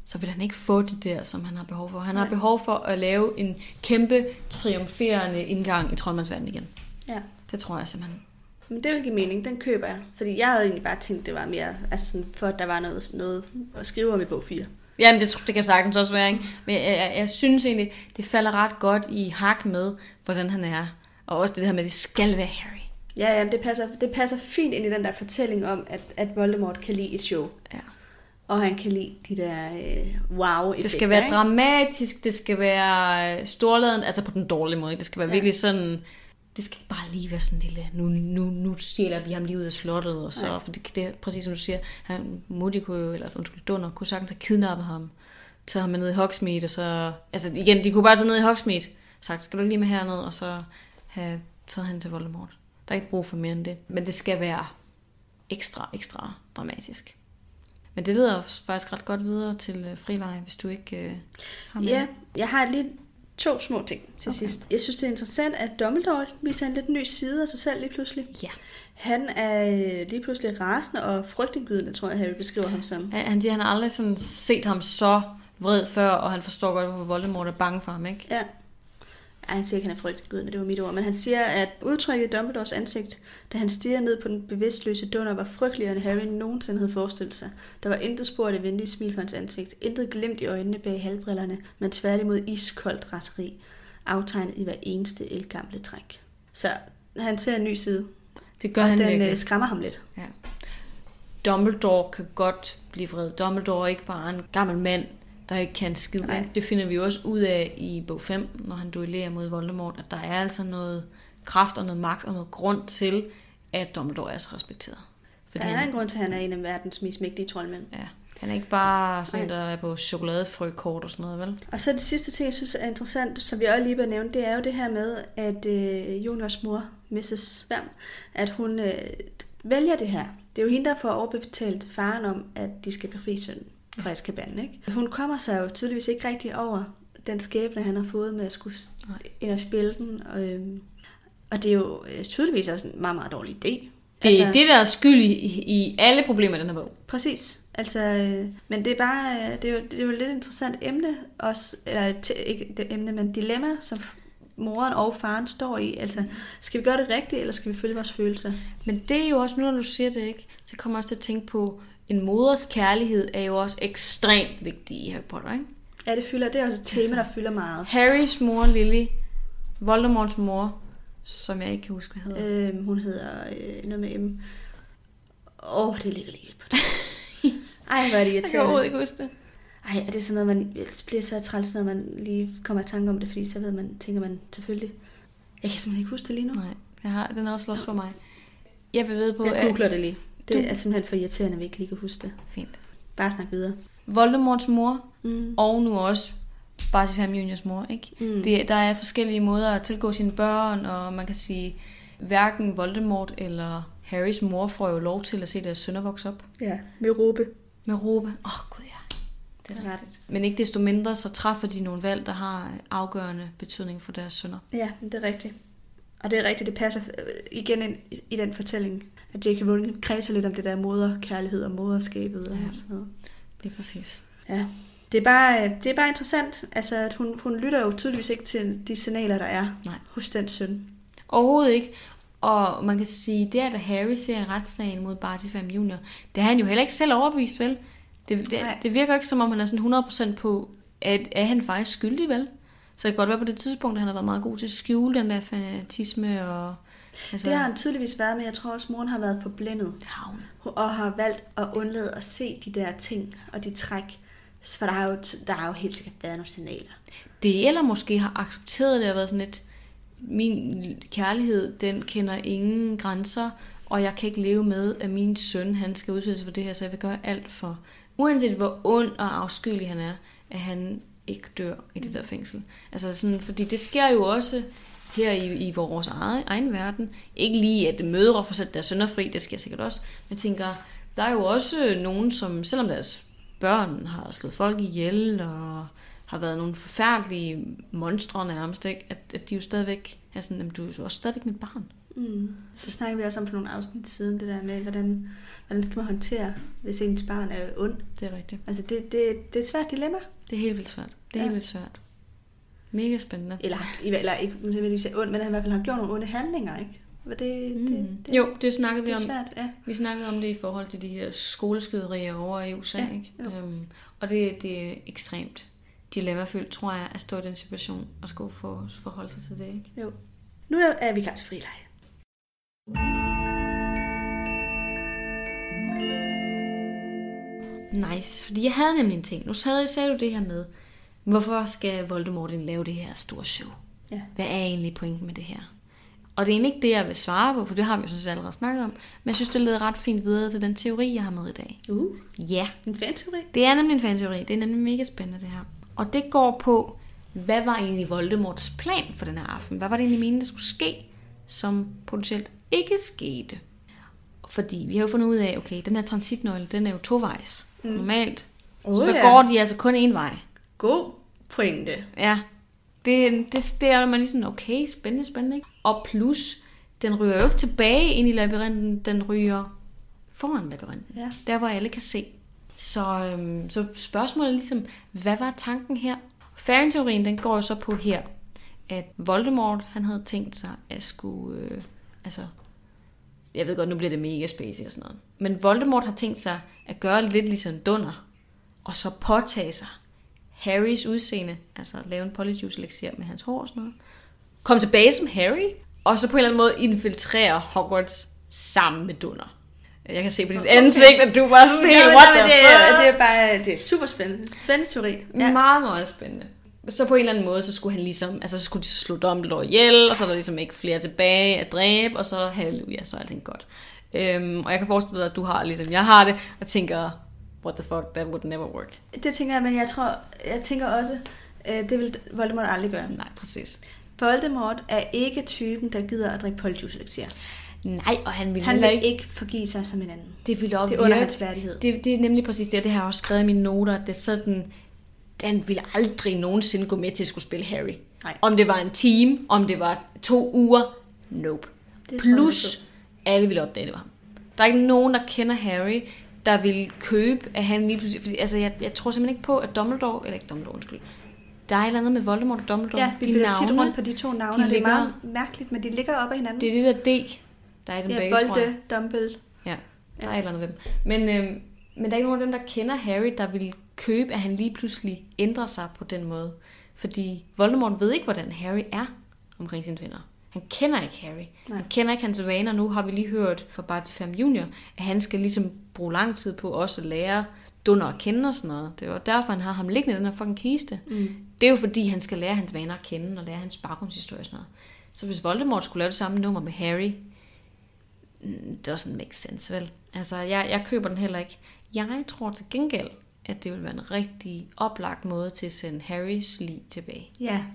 så vil han ikke få det der, som han har behov for. Han Nej. har behov for at lave en kæmpe, triumferende indgang i troldmandsverdenen igen. Ja. Det tror jeg simpelthen. Men det vil give mening, den køber jeg. Fordi jeg havde egentlig bare tænkt, det var mere, altså sådan, for at der var noget, noget at skrive om i bog 4. Jamen, det, det kan sagtens også være, ikke? Men jeg, jeg, jeg synes egentlig, det falder ret godt i hak med, hvordan han er. Og også det her med, at det skal være Harry. Ja, ja, det passer, det passer fint ind i den der fortælling om, at, at Voldemort kan lide et show. Ja. Og han kan lide de der øh, wow Det skal være ikke? dramatisk, det skal være storladen, altså på den dårlige måde. Det skal være ja. virkelig sådan, det skal bare lige være sådan en lille, nu, nu, nu stjæler vi ham lige ud af slottet, og så, ja. for det, det er præcis som du siger, han, Moody kunne jo, eller undskyld, Dunder, kunne sagtens have kidnappet ham, taget ham med ned i Hogsmeade, og så, altså igen, de kunne bare tage ned i Hogsmeade, sagt, skal du lige med herned, og så have taget hen til Voldemort. Der er ikke brug for mere end det. Men det skal være ekstra, ekstra dramatisk. Men det leder faktisk ret godt videre til øh, frileje, hvis du ikke øh, har med. Ja, jeg har lige to små ting til okay. sidst. Jeg synes, det er interessant, at Dumbledore viser en lidt ny side af sig selv lige pludselig. Ja. Han er øh, lige pludselig rasende og frygtindgydende, tror jeg, Harry beskriver ham som. Ja, han siger, han har aldrig sådan set ham så vred før, og han forstår godt, hvorfor Voldemort er bange for ham, ikke? Ja. Ej, han siger ikke, han er frygtelig det var mit ord, men han siger, at udtrykket i Dumbledores ansigt, da han stiger ned på den bevidstløse dunder, var frygteligere, end Harry nogensinde havde forestillet sig. Der var intet spor af det venlige smil på hans ansigt, intet glimt i øjnene bag halvbrillerne, men tværtimod iskoldt raseri, aftegnet i hver eneste elgamle træk. Så han ser en ny side. Det gør og han den virkelig. Øh, skræmmer ham lidt. Ja. Dumbledore kan godt blive vred. Dumbledore er ikke bare en gammel mand, der ikke kan skide. Nej. Det finder vi jo også ud af i bog 5, når han duellerer mod Voldemort, at der er altså noget kraft og noget magt og noget grund til, at Dumbledore er så respekteret. Der er en grund til, at han er en af verdens mest mægtige troldmænd. Ja, han er ikke bare sådan der er på chokoladefrøkort og sådan noget, vel? Og så det sidste ting, jeg synes er interessant, som vi også lige vil nævne, det er jo det her med, at øh, Juniors mor, Mrs. Sværm, at hun øh, vælger det her. Det er jo hende, der får overbetalt faren om, at de skal befri sønnen fra Azkaban, ikke? Hun kommer sig jo tydeligvis ikke rigtig over den skæbne, han har fået med at skulle Nej. ind og spille den. Og, øhm, og det er jo øh, tydeligvis også en meget, meget dårlig idé. Det er altså, det, der er skyld i, i alle problemer i den her bog. Præcis. Altså, øh, men det er bare, øh, det er jo, det er jo et lidt interessant emne også, eller t- ikke det emne, men dilemma, som moren og faren står i. Altså, skal vi gøre det rigtigt, eller skal vi følge vores følelser? Men det er jo også, nu når du siger det, ikke? så kommer jeg også til at tænke på, en moders kærlighed er jo også ekstremt vigtig i Harry Potter, ikke? Ja, det fylder, det er også et tema, der fylder meget. Harrys mor, Lily, Voldemorts mor, som jeg ikke kan huske, hvad hedder. Øhm, hun hedder øh, noget med M. Åh, oh, det ligger lige på det. *laughs* Ej, hvor er det Jeg kan overhovedet irriterende. ikke huske det. Ej, er det sådan noget, man bliver så træls, når man lige kommer i tanke om det, fordi så ved man, tænker man selvfølgelig, jeg kan simpelthen ikke huske det lige nu. Nej, jeg har, den er også lost for mig. Jeg vil ved på, Jeg at... det lige. Det Du- er simpelthen for irriterende, at vi ikke lige kan huske det. Fint. Bare snak videre. Voldemorts mor, Mm. og nu også Bartifam Juniors mor, ikke? Mm. Det, der er forskellige måder at tilgå sine børn, og man kan sige, hverken Voldemort eller Harrys mor får jo lov til at se deres sønner vokse op Ja, med råbe. med råbe. Åh, oh, gud ja. Det er rettigt. Men ikke desto mindre, så træffer de nogle valg, der har afgørende betydning for deres sønner. Ja, det er rigtigt. Og det er rigtigt, det passer øh, igen ind i den fortælling, at J.K. Rowling kredser lidt om det der moderkærlighed og moderskabet og Ja. sådan noget. Det er præcis. Ja. Det er bare, øh, det er bare interessant, altså, at hun, hun lytter jo tydeligvis ikke til de signaler, der er Nej. hos den søn. Overhovedet ikke. Og man kan sige, det at Harry ser retssagen mod Bartifam Junior, det har han jo heller ikke selv overbevist, vel? Det, det, Nej. det virker ikke som om, han er sådan 100% på, at er han faktisk skyldig, vel? Så det kan godt være på det tidspunkt, at han har været meget god til at skjule den der fanatisme og... Altså, Det har han tydeligvis været, men jeg tror også, moren har været forblændet. Og har valgt at undlade at se de der ting og de træk. For der har jo, der har jo helt sikkert været nogle signaler. Det eller måske har accepteret det og været sådan lidt, min kærlighed, den kender ingen grænser, og jeg kan ikke leve med, at min søn, han skal udsættes for det her, så jeg vil gøre alt for, uanset hvor ond og afskyelig han er, at han ikke dør i det der fængsel. Altså sådan, fordi det sker jo også her i, i vores egen, egen verden. Ikke lige, at mødre får sat deres sønner fri, det sker sikkert også. Men jeg tænker, der er jo også nogen, som selvom deres børn har slået folk ihjel og har været nogle forfærdelige monstre nærmest, ikke? At, at de jo stadigvæk er sådan, jamen, du er jo også stadigvæk mit barn. Mm. Så snakker vi også om for nogle afsnit siden, det der med, hvordan, hvordan skal man håndtere, hvis ens barn er ond. Det er rigtigt. Altså, det, det, det er et svært dilemma. Det er helt vildt svært. Det er Ja. helt vildt svært. Mega spændende. Eller, eller ikke nødvendigvis er ond, men han i hvert fald har gjort nogle onde handlinger, ikke? Det, Mm. det, det, jo, det snakkede det vi er om. svært, ja. Vi snakkede om det i forhold til de her skoleskyderier over i USA, Ja, ikke? jo. Øhm, og det, det er ekstremt dilemmafyldt, tror jeg, at stå i den situation og skulle for, forholde sig til det, ikke? Jo. Nu er, er vi klar til frileje. Nice, fordi jeg havde nemlig en ting. Nu sagde, sagde du det her med, hvorfor skal Voldemort lave det her store show? Ja. Hvad er egentlig pointen med det her? Og det er egentlig ikke det, jeg vil svare på, for det har vi jo sådan set allerede snakket om. Men jeg synes, det leder ret fint videre til den teori, jeg har med i dag. Uh, Ja, en fanteori. det er nemlig en fanteori. Det er nemlig mega spændende, det her. Og det går på, hvad var egentlig Voldemorts plan for den her aften? Hvad var det egentlig meningen, der skulle ske, som potentielt ikke skete? Fordi vi har jo fundet ud af, okay, den her transitnøgle, den er jo tovejs. Mm. Normalt, Oh, så ja. går de altså kun én vej. God pointe. Ja, det, det, det er man lige sådan, okay, spændende, spændende. Ikke? Og plus, den ryger jo ikke tilbage ind i labyrinten, den ryger foran labyrinten. Ja. Der, hvor alle kan se. Så, øhm, så spørgsmålet er ligesom, hvad var tanken her? Fairy-teorien, den går jo så på her, at Voldemort, han havde tænkt sig at skulle, øh, altså, jeg ved godt, nu bliver det mega spacey og sådan noget. Men Voldemort har tænkt sig at gøre lidt ligesom Dunder, og så påtage sig Harrys udseende, altså lave en polyjuice elixir med hans hår og sådan noget. Kom tilbage som Harry, og så på en eller anden måde infiltrere Hogwarts sammen med Dunder. Jeg kan se på dit okay. ansigt, at du var sådan helt, ja, what det, er, det er bare det er super spændende. Spændende teori. Ja. Meget, meget spændende. Så på en eller anden måde, så skulle han ligesom, altså så skulle de slå Dumbledore ihjel, og så er der ligesom ikke flere tilbage at dræbe, og så halleluja, så er alting godt. Øhm, og jeg kan forestille dig, at du har ligesom jeg har det, og tænker, what the fuck, that would never work. Det tænker jeg, men jeg tror, jeg tænker også, øh, det vil Voldemort aldrig gøre. Nej, præcis. Voldemort er ikke typen, der gider at drikke polyjuice elixir. Nej, og han vil Han vil ikke... ikke forgive sig som en anden. Det vil også Det er under hans værdighed. Det, det er nemlig præcis det, og det har jeg også skrevet i mine noter, at det er sådan, den ville aldrig nogensinde gå med til at skulle spille Harry. Nej. Om det var en time, om det var to uger, nope. Det tror jeg Plus, alle ville opdage, det var ham. Der er ikke nogen, der kender Harry, der vil købe, at han lige pludselig... Fordi, altså, jeg, jeg tror simpelthen ikke på, at Dumbledore... Eller ikke Dumbledore, undskyld. Der er et eller andet med Voldemort og Dumbledore. Ja, vi de bliver tit navne, rundt på de to navne, de og det er ligger- meget mærkeligt, men de ligger op ad hinanden. Det er det der D, der er i dem ja, begge, tror jeg. Volde, Dumble. Ja, der er et eller andet ved dem. Men, øhm, men der er ikke nogen af dem, der kender Harry, der vil købe, at han lige pludselig ændrer sig på den måde. Fordi Voldemort ved ikke, hvordan Harry er omkring sine venner. Han kender ikke Harry. Nej. Han kender ikke hans vaner. Nu har vi lige hørt fra Barty Junior, at han skal ligesom bruge lang tid på også at lære Dunder at kende og sådan noget. Det var derfor, han har ham liggende i den her fucking kiste. Mm. Det er jo fordi, han skal lære hans vaner at kende og lære hans baggrundshistorie og sådan noget. Så hvis Voldemort skulle lave det samme nummer med Harry, mm, doesn't make sense, vel? Altså, jeg, jeg køber den heller ikke. Jeg tror til gengæld, at det vil være en rigtig oplagt måde til at sende Harrys liv tilbage. Ja,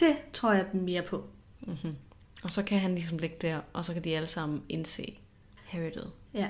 det tror jeg mere på. Mm-hmm. Og så kan han ligesom ligge der, og så kan de alle sammen indse, Harry død. Ja.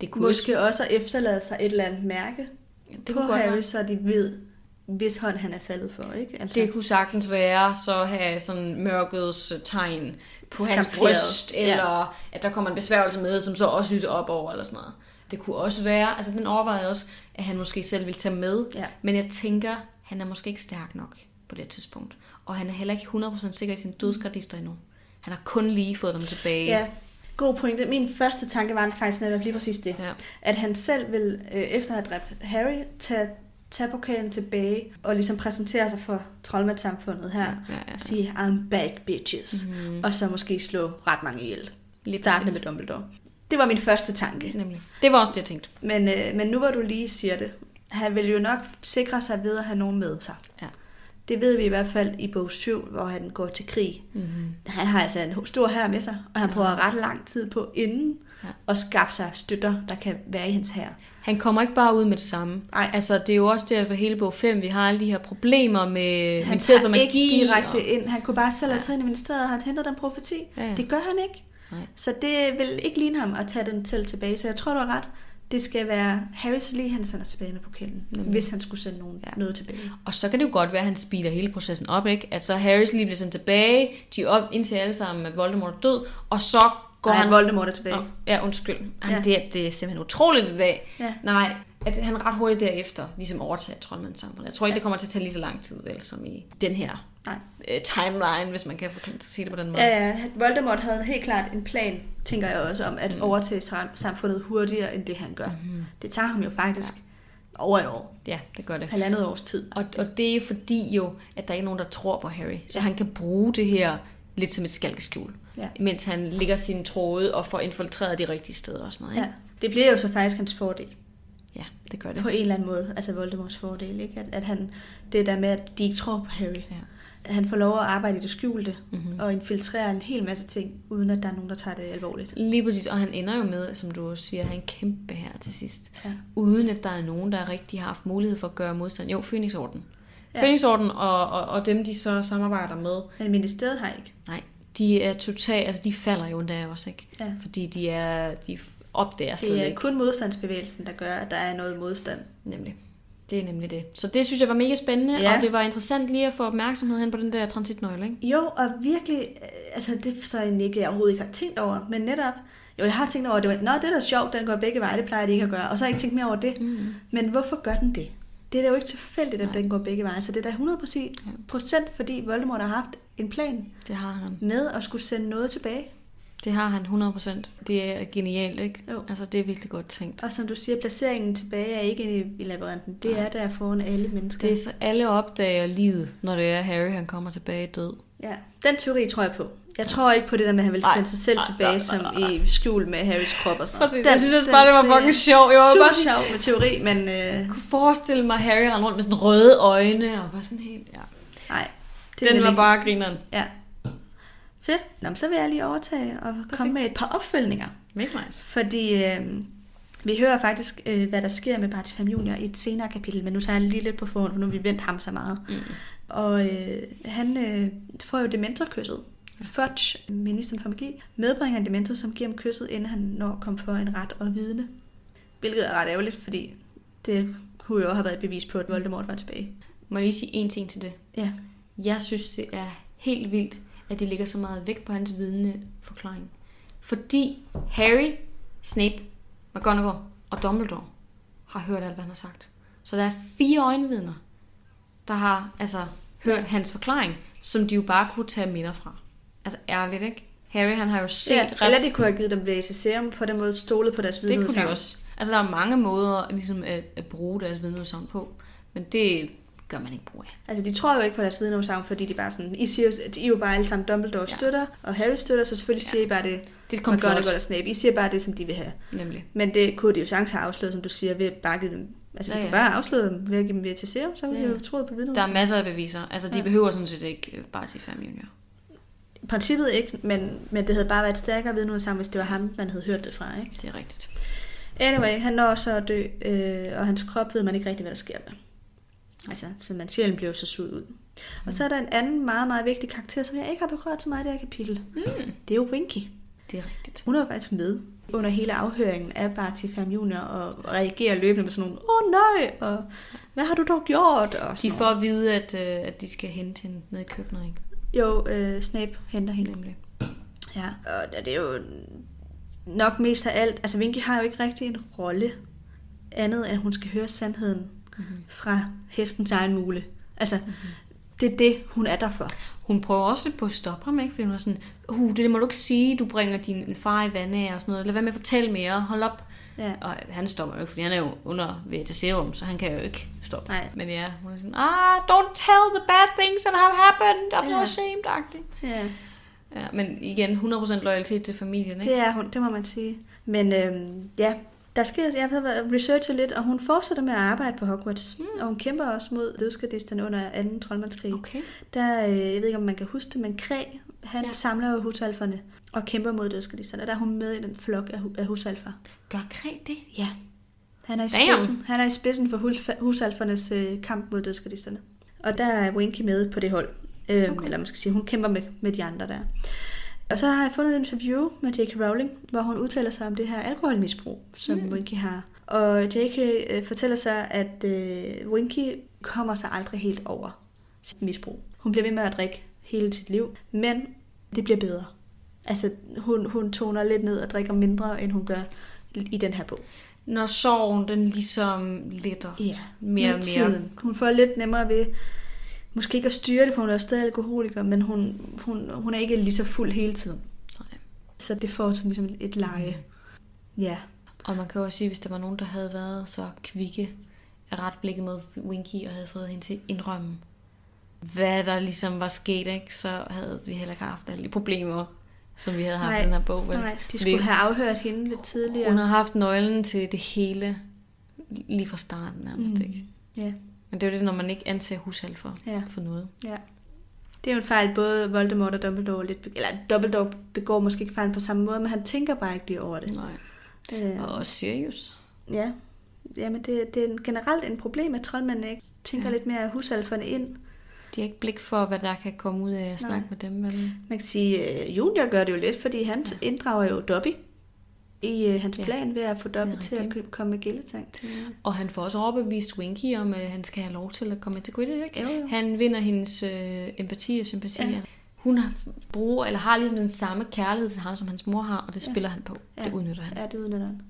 Det kunne Måske også at efterlade sig et eller andet mærke det på kunne godt Harry, være. så de ved, hvis hånd han er faldet for, ikke? Altså, Det kunne sagtens være så at have sådan mørkets øh, tegn på hans Skamferet. bryst, eller ja. at der kommer en besværgelse med, som så også lyser op over, eller sådan noget. Det kunne også være, altså den overvejede også, at han måske selv ville tage med, Ja. men jeg tænker, han er måske ikke stærk nok på det tidspunkt. Og han er heller ikke 100% sikker i sin dødsgardister endnu. Han har kun lige fået dem tilbage. Ja, god pointe. Min første tanke var faktisk netop lige præcis det. Ja. At han selv vil, øh, efter at have dræbt Harry, tage, tage pokalen tilbage og ligesom præsentere sig for troldmandssamfundet her. Ja, ja, ja. Og sige, I'm back, bitches. Mm-hmm. Og så måske slå ret mange ihjel. Lige Startende præcis. med Dumbledore. Det var min første tanke. Nemlig. Det var også det, jeg tænkte. Men, øh, men nu hvor du lige siger det, han vil jo nok sikre sig ved at have nogen med sig. Ja. Det ved vi i hvert fald i bog 7, hvor han går til krig. Mm-hmm. Han har altså en stor her med sig, og han bruger ret lang tid på inden Ja. ja. at skaffe sig støtter, der kan være i hans her. Han kommer ikke bare ud med det samme. Nej. Altså, det er jo også der for hele bog 5, vi har alle de her problemer med Han ministeriet for magi. ikke direkte og... ind. Han kunne bare selv have taget ind i ministeriet og have hentet den profeti. Ja, ja. Det gør han ikke. Nej. Så det vil ikke ligne ham at tage den selv tilbage. Så jeg tror, du har ret. Det skal være Harrys lige, han sender tilbage med pokalen, Nemlig. hvis han skulle sende nogen Ja. noget tilbage. Og så kan det jo godt være, at han speeder hele processen op, ikke? At så Harris lige bliver sendt tilbage, de er op indtil alle sammen, at Voldemort er død, og så går Går han... Voldemort er tilbage. Åh, ja, undskyld. Jamen, Ja. det, er, det er simpelthen utroligt i dag. Ja. Nej, at han ret hurtigt derefter ligesom overtager troldmandssamfundet. Jeg tror ikke, det kommer til at tage lige så lang tid, vel, som i den her Nej. øh, timeline, hvis man kan sige det på den måde. Ja, ja. Voldemort havde helt klart en plan, tænker jeg også, om at mm. overtage sam- samfundet hurtigere, end det han gør. Mm. Det tager ham jo faktisk ja. over et år. ja det gør det. Halvandet års tid. Og, og det er jo fordi jo, at der ikke er nogen, der tror på Harry. Så han kan bruge det her lidt som et skalkeskjul. Ja. Mens han ligger sine tråde og får infiltreret de rigtige steder og sådan noget. Ja. Ikke? Det bliver jo så faktisk hans fordel. Ja, det gør det. På en eller anden måde. Altså Voldemorts fordel. Ikke? At, at han, det der med, at de ikke tror på Harry. Ja. At han får lov at arbejde i det skjulte. Mhm. Mm-hmm. Og infiltrere en hel masse ting, uden at der er nogen, der tager det alvorligt. Lige præcis, og han ender jo med, som du også siger, at have en kæmpe her til sidst. Ja. Uden at der er nogen, der rigtig har haft mulighed for at gøre modstand. Jo, Phoenixorden. Ja. Phoenixorden og, og, og dem, de så samarbejder med, Men ministeriet har ikke. nej, de er totalt, altså de falder jo endda også, ikke? Ja. Fordi de er, de opdager slet Det er ikke. kun modstandsbevægelsen, der gør, at der er noget modstand. Nemlig. Det er nemlig det. Så det synes jeg var mega spændende, ja. Ja. og det var interessant lige at få opmærksomhed hen på den der transitnøgle, ikke? Jo, og virkelig, øh, altså det er så egentlig ikke, jeg overhovedet ikke har tænkt over, men netop, jo, jeg har tænkt over, at det var, Nå, det er da sjovt, den går begge veje, det plejer de ikke at gøre, og så har jeg ikke tænkt mere over det. Mm. Men hvorfor gør den det? Det er da jo ikke tilfældigt, at Nej. den går begge veje, så det er da 100% procent, fordi Voldemort har haft en plan Det har han. med at skulle sende noget tilbage. Det har han 100%. Det er genialt, ikke? Jo. Altså, det er virkelig godt tænkt. Og som du siger, placeringen tilbage er ikke i, labyrinten. Det er der foran alle mennesker. Det er så alle opdager livet, når det er Harry, han kommer tilbage død. Ja, den teori tror jeg på. Jeg tror ikke på det der med, at han vil sende sig selv tilbage som i skjul med Harrys krop og sådan noget. Præcis. Den, jeg synes også bare, det var fucking sjov. Jeg var bare sjov med teori, men... Øh... Jeg kunne forestille mig Harry rende rundt med sådan røde øjne og bare sådan helt... Ja. Nej. Det Den var ikke. bare grineren. Ja. Fedt. Nå, så vil jeg lige overtage og Perfekt. komme med et par opfølgninger. Make nice. Fordi øh, vi hører faktisk, øh, hvad der sker med Barty Fam Junior i et senere kapitel, men nu tager jeg lige lidt på forhånd, for nu har vi vendt ham så meget. Mm. Og øh, han øh, får jo dementorkysset. Fudge, ministeren for magi, medbringer en dementor, som giver ham kysset, inden han når at komme for en ret og vidne. Hvilket er ret ærgerligt, fordi det kunne jo have været et bevis på, at Voldemort var tilbage. Må jeg lige sige en ting til det? Ja. Jeg synes, det er helt vildt, at de lægger så meget vægt på hans vidne forklaring. Fordi Harry, Snape, McGonagall og Dumbledore har hørt alt, hvad han har sagt. Så der er fire øjenvidner, der har altså hørt hans forklaring, som de jo bare kunne tage minder fra. Altså ærligt, ikke? Harry, han har jo set... Ja, rest... eller de kunne have givet dem serum på den måde, stolet på deres vidneudsagn. Det kunne de også. Altså, der er mange måder ligesom, at, at bruge deres vidneudsagn på. Men det gør man ikke brug af. Altså, de tror jo ikke på deres vidneudsagn, fordi de bare sådan... I, siger, de er jo bare alle sammen Dumbledore ja. støtter, og Harry støtter, så selvfølgelig ja. siger I bare det, det er McGonagall og Snape. I siger bare det, som de vil have. Nemlig. Men det kunne de jo sagtens have afsløret, som du siger, ved at bakke dem Altså, ja, ja. vi kan bare afsløre dem ved at give dem til serum, så vil ja. vi jo tro på vidner. Der er masser af beviser. Altså, de ja. behøver sådan set ikke øh, bare til 5 junior. I princippet ikke, men, men det havde bare været stærkere vidneudsagn, hvis det var ham, man havde hørt det fra, ikke? Det er rigtigt. Anyway, han når så at dø, øh, og hans krop ved man ikke rigtig, hvad der sker med. Altså, så man sjælen bliver så suget ud. Mm. Og så er der en anden meget, meget vigtig karakter, som jeg ikke har berørt så meget i det her kapitel. Mm. Det er jo Winky. Det er rigtigt. Hun er faktisk med under hele afhøringen af Barty Fam Junior og reagerer løbende med sådan nogle, åh oh, nej, og hvad har du dog gjort? Og de får at vide, at, øh, at de skal hente hende ned i køkkenet, ikke? Jo, øh, Snape henter hende. Nemlig. Ja, og det er jo nok mest af alt, altså Vinky har jo ikke rigtig en rolle andet, end at hun skal høre sandheden mm-hmm. fra hestens egen mule. Altså, mm-hmm. det er det, hun er der for. Hun prøver også lidt på at stoppe ham, ikke? Fordi hun er sådan, uh, det må du ikke sige, du bringer din far i vandet og sådan noget. Lad være med at fortælle mere, hold op. Ja. Og han stopper jo ikke, fordi han er jo under serum, så han kan jo ikke stoppe. Nej. Men ja, hun er sådan, ah, don't tell the bad things that have happened, I'm ja. so ashamed, Ja. ja. men igen, 100% loyalitet til familien, ikke? Det er hun, det må man sige. Men øhm, ja, der sker, jeg har researchet lidt, og hun fortsætter med at arbejde på Hogwarts. Mm. Og hun kæmper også mod dødskadisterne under 2. troldmandskrig. Okay. Der, øh, jeg ved ikke, om man kan huske det, men Kræ, han ja. samler jo husalferne og kæmper mod dødskadisterne. Der er hun med i den flok af, af husalfer. Gør Kræ det? Ja. Han er i spidsen, han er i spidsen for husalfernes øh, kamp mod dødskadisterne. Og der er Winky med på det hold. Øhm, okay. Eller man skal sige, hun kæmper med, med de andre der. Og så har jeg fundet et interview med J.K. Rowling, hvor hun udtaler sig om det her alkoholmisbrug, som mm. Winky har. Og J.K. Øh, fortæller sig, at øh, Winky kommer sig aldrig helt over sit misbrug. Hun bliver ved med at drikke hele sit liv, men det bliver bedre. Altså, hun, hun toner lidt ned og drikker mindre, end hun gør i den her bog. Når sorgen den ligesom letter ja, mere og mere. Tiden. Hun får lidt nemmere ved måske ikke at styre det, for hun er stadig alkoholiker, men hun, hun, hun er ikke lige så fuld hele tiden. Nej. Så det får sådan ligesom et leje. Mm. Ja. Og man kan også sige, hvis der var nogen, der havde været så kvikke af ret blikket mod Winky og havde fået hende til indrømme, hvad der ligesom var sket, ikke? så havde vi heller ikke haft alle de problemer, som vi havde haft nej, i den her bog. Vel? Nej, de skulle vi, have afhørt hende lidt tidligere. Hun har haft nøglen til det hele lige fra starten nærmest, mm. ikke? Ja. Men det er jo det, når man ikke anser hushal for, ja. for noget. Ja. Det er jo en fejl, både Voldemort og Dumbledore lidt, eller Dumbledore begår måske ikke fejlen på samme måde, men han tænker bare ikke lige over det. Nej. Øh, og Sirius. Ja. Jamen, det, det er generelt en problem, at troldmændene ikke tænker ja. lidt mere husalferne ind. De har ikke blik for, hvad der kan komme ud af at snakke Nej. med dem. Eller? Man kan sige, at Junior gør det jo lidt, fordi han ja. inddrager jo Dobby i øh, hans ja, plan ved at få Dobby til at komme med gilletang til. Og han får også overbevist Winky om, at han skal have lov til at komme til Quidditch. Ikke? Jo, jo. Han vinder hendes øh, empati og sympati. Ja. Hun har bruger, eller har ligesom den samme kærlighed til ham, som hans mor har, og det ja. spiller han på. Ja. Det udnytter han. Ja, det udnytter han.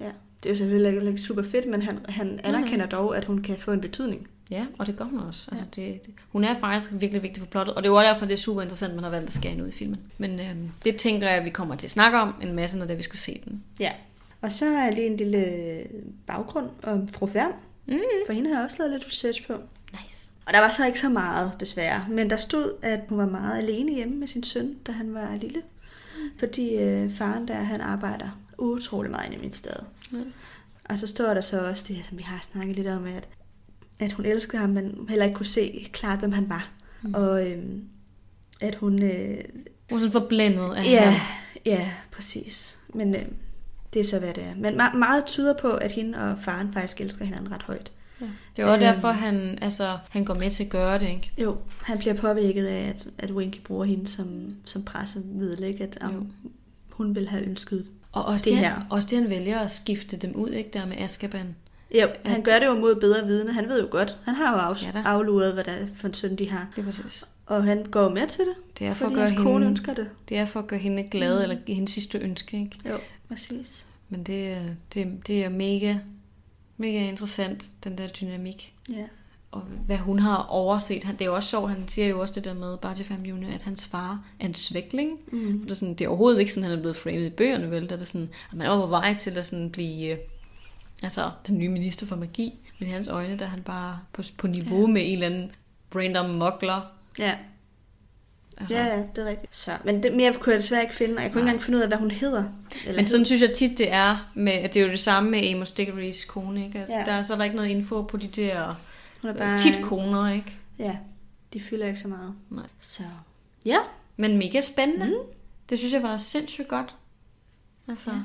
Ja, det er jo selvfølgelig ikke super fedt, men han, han anerkender dog, at hun kan få en betydning. Ja, og det gør hun også. Altså, det, det, hun er faktisk virkelig vigtig for plottet, og det er jo derfor, det er super interessant, man har valgt at skære hende ud i filmen. Men øhm, det tænker jeg, at vi kommer til at snakke om en masse, når det vi skal se den. Ja, og så er lige en lille baggrund om fru Færm. Mm. For hende har jeg også lavet lidt research på. Nice. Og der var så ikke så meget, desværre. Men der stod, at hun var meget alene hjemme med sin søn, da han var lille. Fordi øh, faren der, han arbejder utrolig meget i mit sted. Ja. Og så står der så også det her, som vi har snakket lidt om, at, at hun elskede ham, men heller ikke kunne se klart, hvem han var. Mm. Og øh, at hun... Øh, hun er sådan forblændet af ja, ham. Ja, præcis. Men øh, det er så, hvad det er. Men meget, meget tyder på, at hende og faren faktisk elsker hinanden ret højt. Ja. Det er også øhm, derfor, han, altså, han går med til at gøre det, ikke? Jo, han bliver påvirket af, at, at Winky bruger hende som, som pressemiddel, ikke? At um, hun vil have ønsket og også det, det her. også det, han vælger at skifte dem ud, ikke? Der med Askaban. Ja, han at... gør det jo mod bedre vidne. Han ved jo godt. Han har jo af, ja, afluret, hvad der er for en søn, de har. Det er præcis. Og han går med til det, det er for fordi at gøre hans hende, kone ønsker det. Det er for at gøre hende glad, mm. eller hendes sidste ønske, ikke? Jo, præcis. Men det, det, det er mega, mega interessant, den der dynamik. Ja. Og hvad hun har overset. Det er jo også sjovt, han siger jo også det der med, bare til familien, at hans far er en svækling. Mm. Det, er sådan, det er overhovedet ikke sådan, han er blevet framet i bøgerne, vel? Der er det sådan, at man er på vej til at sådan blive øh, altså, den nye minister for magi. Men i hans øjne, der er han bare på, på niveau ja. med en eller anden random muggler. Ja. Altså. Ja, ja, det er rigtigt. Så, men det, mere kunne jeg desværre ikke finde, og jeg kunne Nej. ikke engang finde ud af, hvad hun hedder. Eller men sådan synes jeg tit, det er, med, at det er jo det samme med Amos Dickorys kone, ikke? Altså, ja. Der er så er der ikke noget info på de der hun er bare, tit koner, ikke? Ja, de fylder ikke så meget. Nej. Så, ja. Men mega spændende. Mm. Det synes jeg var sindssygt godt. Altså. Ja,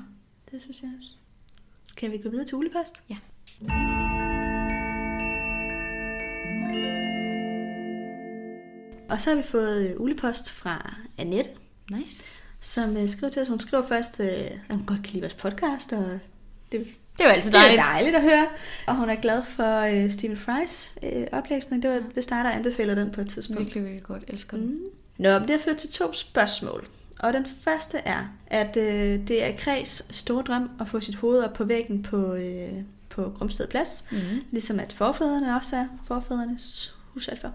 det synes jeg også. Skal vi gå videre til ulepost? Ja. Og så har vi fået øh, ulepost fra Annette. Nice. Som uh, skriver til os. Hun skriver først, uh, at hun godt kan lide vores podcast, og det, det var altid dejligt. Det er dejligt at høre. Og hun er glad for uh, Stephen Fry's uh, oplæsning. Det var det starter anbefalet den på et tidspunkt. Virkelig, virkelig godt. Elsker den. Mm. Nå, men det har ført til to spørgsmål. Og den første er, at uh, det er Kreds store drøm at få sit hoved op på væggen på, uh, på Grumsted Plads. Mm. Ligesom at forfædrene også er forfædrenes husalfer.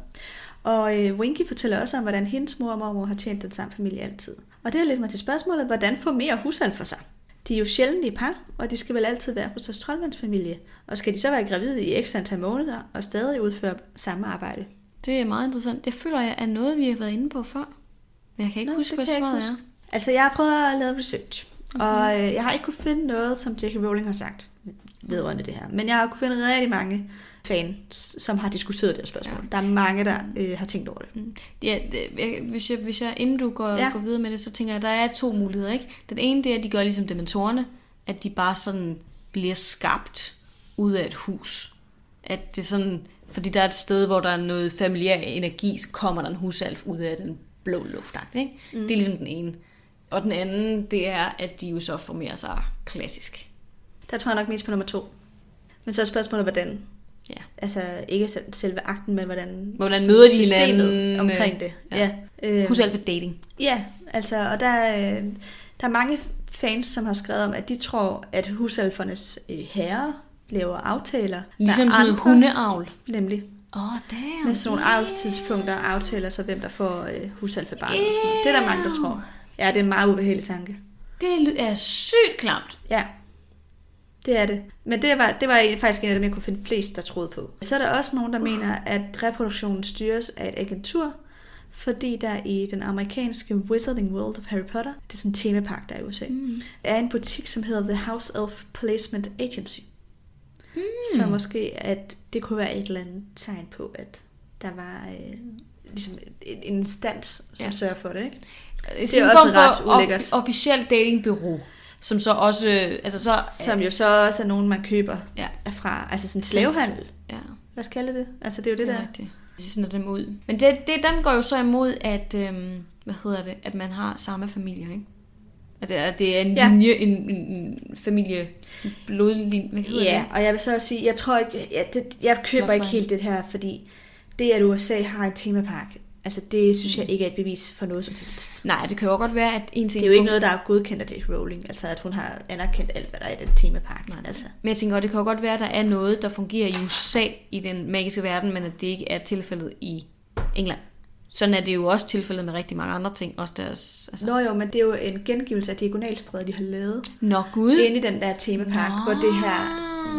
Og øh, Winky fortæller også om, hvordan hendes mor og mormor har tjent den samme familie altid. Og det er lidt mig til spørgsmålet, hvordan får mere hushold for sig? De er jo sjældent i par, og de skal vel altid være hos deres troldmandsfamilie. Og skal de så være gravide i ekstra antal måneder og stadig udføre samme arbejde? Det er meget interessant. Det føler jeg er noget, vi har været inde på før. Jeg kan ikke Nå, huske, hvad svaret er. Altså, jeg har prøvet at lave research, okay. og øh, jeg har ikke kunne finde noget, som J.K. Rowling har sagt vedrørende det her. Men jeg har kunne finde rigtig mange fans, som har diskuteret det her spørgsmål. Ja. Der er mange, der øh, har tænkt over det. Mm. Ja, det, hvis, jeg, hvis jeg, inden du går, ja. går videre med det, så tænker jeg, at der er to muligheder. Ikke? Den ene, det er, at de gør ligesom dementorerne, at de bare sådan bliver skabt ud af et hus. At det sådan, fordi der er et sted, hvor der er noget familiær energi, så kommer der en husalf ud af den blå luft. Ikke? Mm. Det er ligesom den ene. Og den anden, det er, at de jo så formerer sig klassisk. Der tror jeg nok mest på nummer to. Men så er spørgsmålet, hvordan. Ja. Altså ikke selve akten, men hvordan, hvordan møder de hinanden omkring det. Ja. ja. Øh, Husalfa dating. Ja, altså, og der, øh, der er mange fans, som har skrevet om, at de tror, at husalfernes øh, herre laver aftaler. Ligesom sådan noget hundeavl. Nemlig. Oh, damn. Med sådan nogle yeah. avlstidspunkter aftaler så, hvem der får øh, husalferbarn. Yeah. Det er der mange, der tror. Ja, det er en meget ubehagelig tanke. Det er sygt klamt. Ja, det er det. Men det var, det var faktisk en af dem, jeg kunne finde flest, der troede på. Så er der også nogen, der mener, at reproduktionen styres af et agentur, fordi der i den amerikanske Wizarding World of Harry Potter, det er sådan en temapark, der er i USA, mm. er en butik, som hedder The House Elf Placement Agency. Mm. Så måske, at det kunne være et eller andet tegn på, at der var øh, ligesom en instans, som ja. sørger for det, ikke? Det er også ret ulækkert. officielt datingbureau som så også... Altså så, som jo så også er nogen, man køber ja. fra. Altså sådan slavehandel. Ja. Lad os kalde det. Altså det er jo det, det er der. Rigtigt. De sender dem ud. Men det, det, den går jo så imod, at, øhm, hvad hedder det, at man har samme familie, ikke? At det er, det er en linje, ja. en, en, familie, blodlinje, hvad hedder ja, det? og jeg vil så også sige, jeg tror ikke, jeg, det, jeg køber Blot ikke helt det her, fordi det, at USA har en temapark, Altså det synes jeg ikke er et bevis for noget som helst. Nej, det kan jo godt være, at en ting... Det er jo ikke noget, der er godkendt af det Rowling. Altså at hun har anerkendt alt, hvad der er i den temapark. Nej, altså. Men jeg tænker, det kan jo godt være, at der er noget, der fungerer i USA i den magiske verden, men at det ikke er tilfældet i England. Sådan er det jo også tilfældet med rigtig mange andre ting. Også deres, altså. Nå jo, men det er jo en gengivelse af diagonalstræder, de har lavet. Nå gud. Inde i den der temapark, Nå. hvor det her,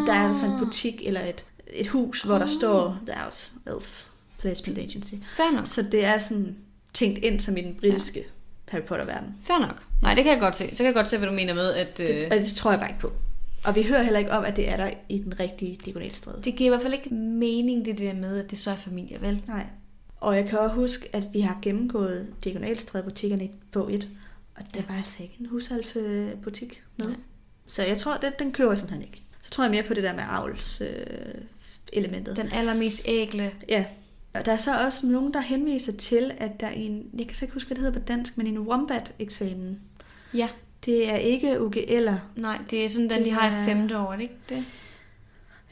der er sådan en butik eller et, et hus, hvor der står The House Elf Placement Agency. Fair nok. Så det er sådan tænkt ind som i den britiske ja. Harry Potter-verden. Fair nok. Nej, det kan jeg godt se. Så kan jeg godt se, hvad du mener med, at... Øh, Det, og det tror jeg bare ikke på. Og vi hører heller ikke om, at det er der i den rigtige diagonalstræde. det giver i hvert fald ikke mening, det der med, at det så er familie, vel? Nej. Og jeg kan også huske, at vi har gennemgået diagonalstræde-butikkerne bog 1. Og der var altså ikke en husalfe-butik med. Nej. Så jeg tror, den, den køber jeg simpelthen ikke. Så tror jeg mere på det der med avls øh, elementet. Den allermest ægle... Ja. Og der er så også nogen, der henviser til, at der i en, jeg kan så ikke huske, hvad det hedder på dansk, men en Wombat-eksamen. Ja, Det er ikke UGL'er. nej, det er sådan den, Det de har er- i femte år, er ikke det?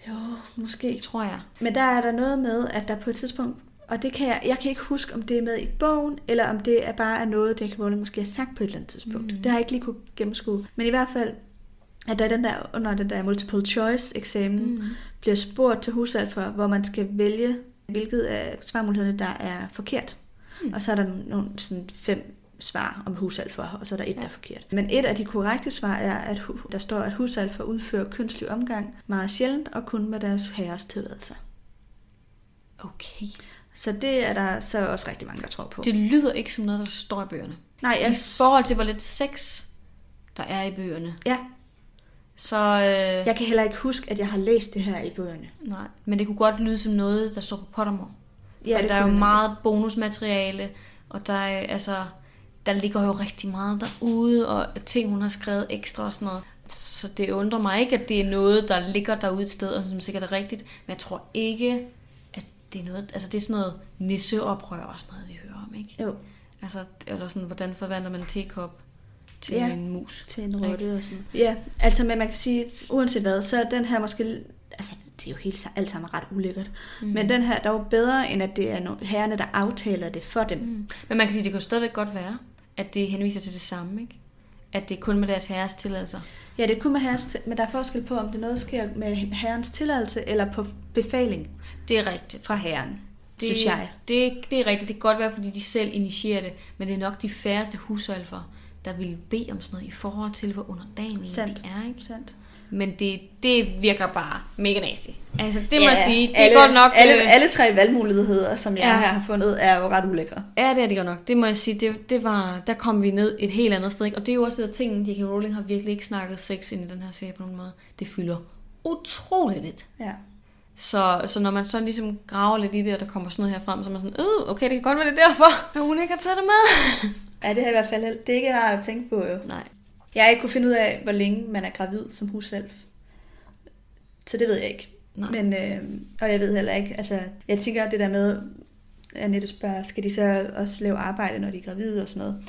Jo, måske. Tror jeg. Men der er der noget med, at der på et tidspunkt, og det kan jeg, jeg kan ikke huske, om det er med i bogen, eller om det er bare er noget, det kan måske har sagt på et eller andet tidspunkt. Mm. Det har jeg ikke lige kunne gennemskue. Men i hvert fald, at der er den der, under den der multiple choice eksamen, mm. Bliver spurgt til husalfer, hvor man skal vælge, hvilket af svarmulighederne, der er forkert. Mm. Og så er der nogle sådan fem svar om husalfer, og så er der et, Ja. der er forkert. Men et af de korrekte svar er, at der står, at husalfer udfører kønslig omgang meget sjældent og kun med deres herres tilladelse. Okay. Så det er der så også rigtig mange, der tror på. Det lyder ikke som noget, der står i bøgerne. Nej, I jeg... forhold til, hvor lidt sex der er i bøgerne. Ja, Så, øh, jeg kan heller ikke huske, at jeg har læst det her i bøgerne. nej. Men det kunne godt lyde som noget, der står på Pottermore. Ja, For det der er jo meget bonusmateriale, og der er, altså, der ligger jo rigtig meget derude, og ting, hun har skrevet ekstra og sådan noget. Så det undrer mig ikke, at det er noget, der ligger derude et sted, og som sikkert er rigtigt. Men jeg tror ikke, det er noget... Altså, det er sådan noget nisseoprør og sådan noget, vi hører om, ikke? Jo, Altså, eller sådan, hvordan forvandler man en tekop til Ja. en mus? til en Ikke? rotte og sådan. Ja, altså, men man kan sige, uanset hvad, så er den her måske... Altså, det er jo helt alt sammen ret ulækkert. Mm. Men den her, der er jo bedre, end at det er herrerne, der aftaler det for dem. Mm. Men man kan sige, det kan stadigvæk godt være, at det henviser til det samme, ikke? At det er kun med deres herres tilladelser. Ja, det er kun med herrens men der er forskel på, om det noget sker med herrens tilladelse, eller på befaling Det er rigtigt. fra herren, Det, synes jeg. Det, det er rigtigt. Det kan godt være, fordi de selv initierer det, men det er nok de færreste husholfer, der vil bede om sådan noget i forhold til, hvor underdanige Sandt. de er. Ikke? Sandt. Men det, det virker bare mega nasty. Altså, det må Ja, jeg sige. Det alle, er godt nok... Alle, øh, alle tre valgmuligheder, som jeg Ja. har fundet, er jo ret ulækre. Ja, det er det godt nok. Det må jeg sige. Det, det var, der kom vi ned et helt andet sted. Ikke? Og det er jo også et af tingene, J.K. Rowling har virkelig ikke snakket sex ind i den her serie på nogen måde. Det fylder utroligt lidt. Ja. Så, så når man så ligesom graver lidt i det, og der kommer sådan noget her frem, så er man sådan, øh, okay, det kan godt være det er derfor, at hun ikke har taget det med. ja, det er i hvert fald det er ikke rart at tænke på jo. Nej. Jeg har ikke kunne finde ud af, hvor længe man er gravid som husalf. Så det ved jeg ikke. Nej. Men, øh, og jeg ved heller ikke, altså, jeg tænker det der med, at Annette spørger, skal de så også lave arbejde, når de er gravide og sådan noget.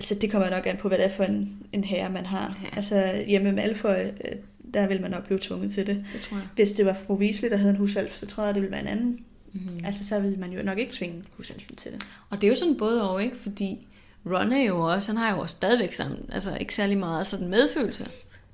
Så det kommer nok an på, hvad det er for en, en herre, man har. Ja. Ja. Altså hjemme med Malfoy, øh, der vil man nok blive tvunget til det. Det tror jeg. Hvis det var fru Weasley, der havde en husalf, så tror jeg, det ville være en anden. Mm-hmm. Altså så ville man jo nok ikke tvinge husalfen til det. Og det er jo sådan både og, ikke? Fordi Ron er jo også, han har jo også stadigvæk sammen, altså ikke særlig meget sådan medfølelse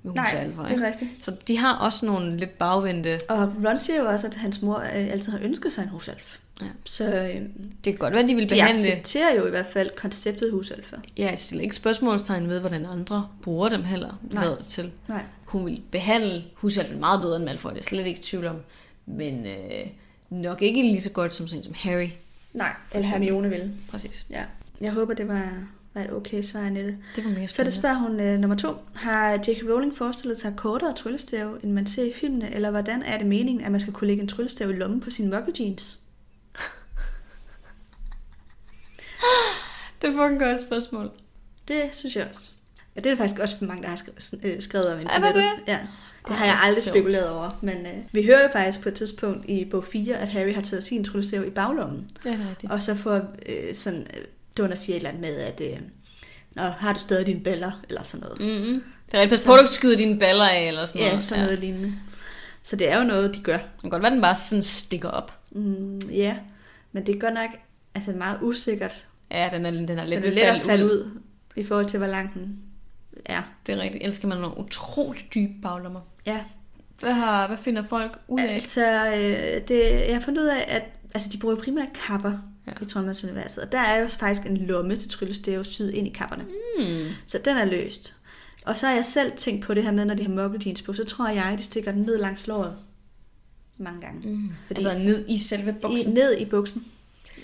med Nej, husalfer, det er rigtigt. Så de har også nogle lidt bagvendte... Og Ron siger jo også, at hans mor øh, altid har ønsket sig en husalf. Ja. Så øh, Det kan godt være, at de vil de behandle... accepterer jo i hvert fald konceptet husalfer. Jeg stiller ikke spørgsmålstegn ved, hvordan andre bruger dem heller, Nej. lader det til. Nej. Hun vil behandle husalfen meget bedre end Malfoy, det er slet ikke tvivl om. Men øh, nok ikke lige så godt som sådan som Harry. Nej, eller Hermione vil. Præcis. Ja. Jeg håber, det var, var et okay svar, Annette. Det var mega Så det spændende. spørger hun øh, nummer to. Har J.K. Rowling forestillet sig kortere tryllestav, end man ser i filmene? Eller hvordan er det meningen, at man skal kunne lægge en tryllestav i lommen på sine muggle jeans? Det er fucking godt spørgsmål. Det synes jeg også. Ja, det er der faktisk også for mange, der har skrevet, øh, om Er nettet. det? Ja. Det har jeg aldrig sjovt. spekuleret over. Men øh, vi hører jo faktisk på et tidspunkt i bog 4, at Harry har taget sin tryllestav i baglommen. Det er rigtigt. Og så får øh, sådan, Donner siger et eller andet med, at øh, Nå, har du stadig dine baller, eller sådan noget. Mm-hmm. Det er rigtigt. Pas på, du skyder dine baller af, eller sådan Ja, noget. sådan noget lignende. Så det er jo noget, de gør. Det kan godt være, den bare sådan stikker op. Mm, ja, men det er godt nok altså meget usikkert. Ja, den er, den er lidt Den er let at falde ud i forhold til, hvor lang den er. Det er rigtigt. Ellers skal man have nogle utroligt dybe baglommer. Ja, Hvad, har, hvad finder folk ud af? altså, øh, det, jeg har fundet ud af, at altså, de bruger primært kapper Ja. i Troldmandsuniverset. Og der er jo faktisk en lomme til tryllestav syet ind i kapperne. Hmm. Så den er løst. Og så har jeg selv tænkt på det her med, når de har muggle jeans på, så tror jeg, at de stikker den ned langs låret. Mange gange. Mm. Fordi- Altså ned i selve I, buksen. ned i buksen.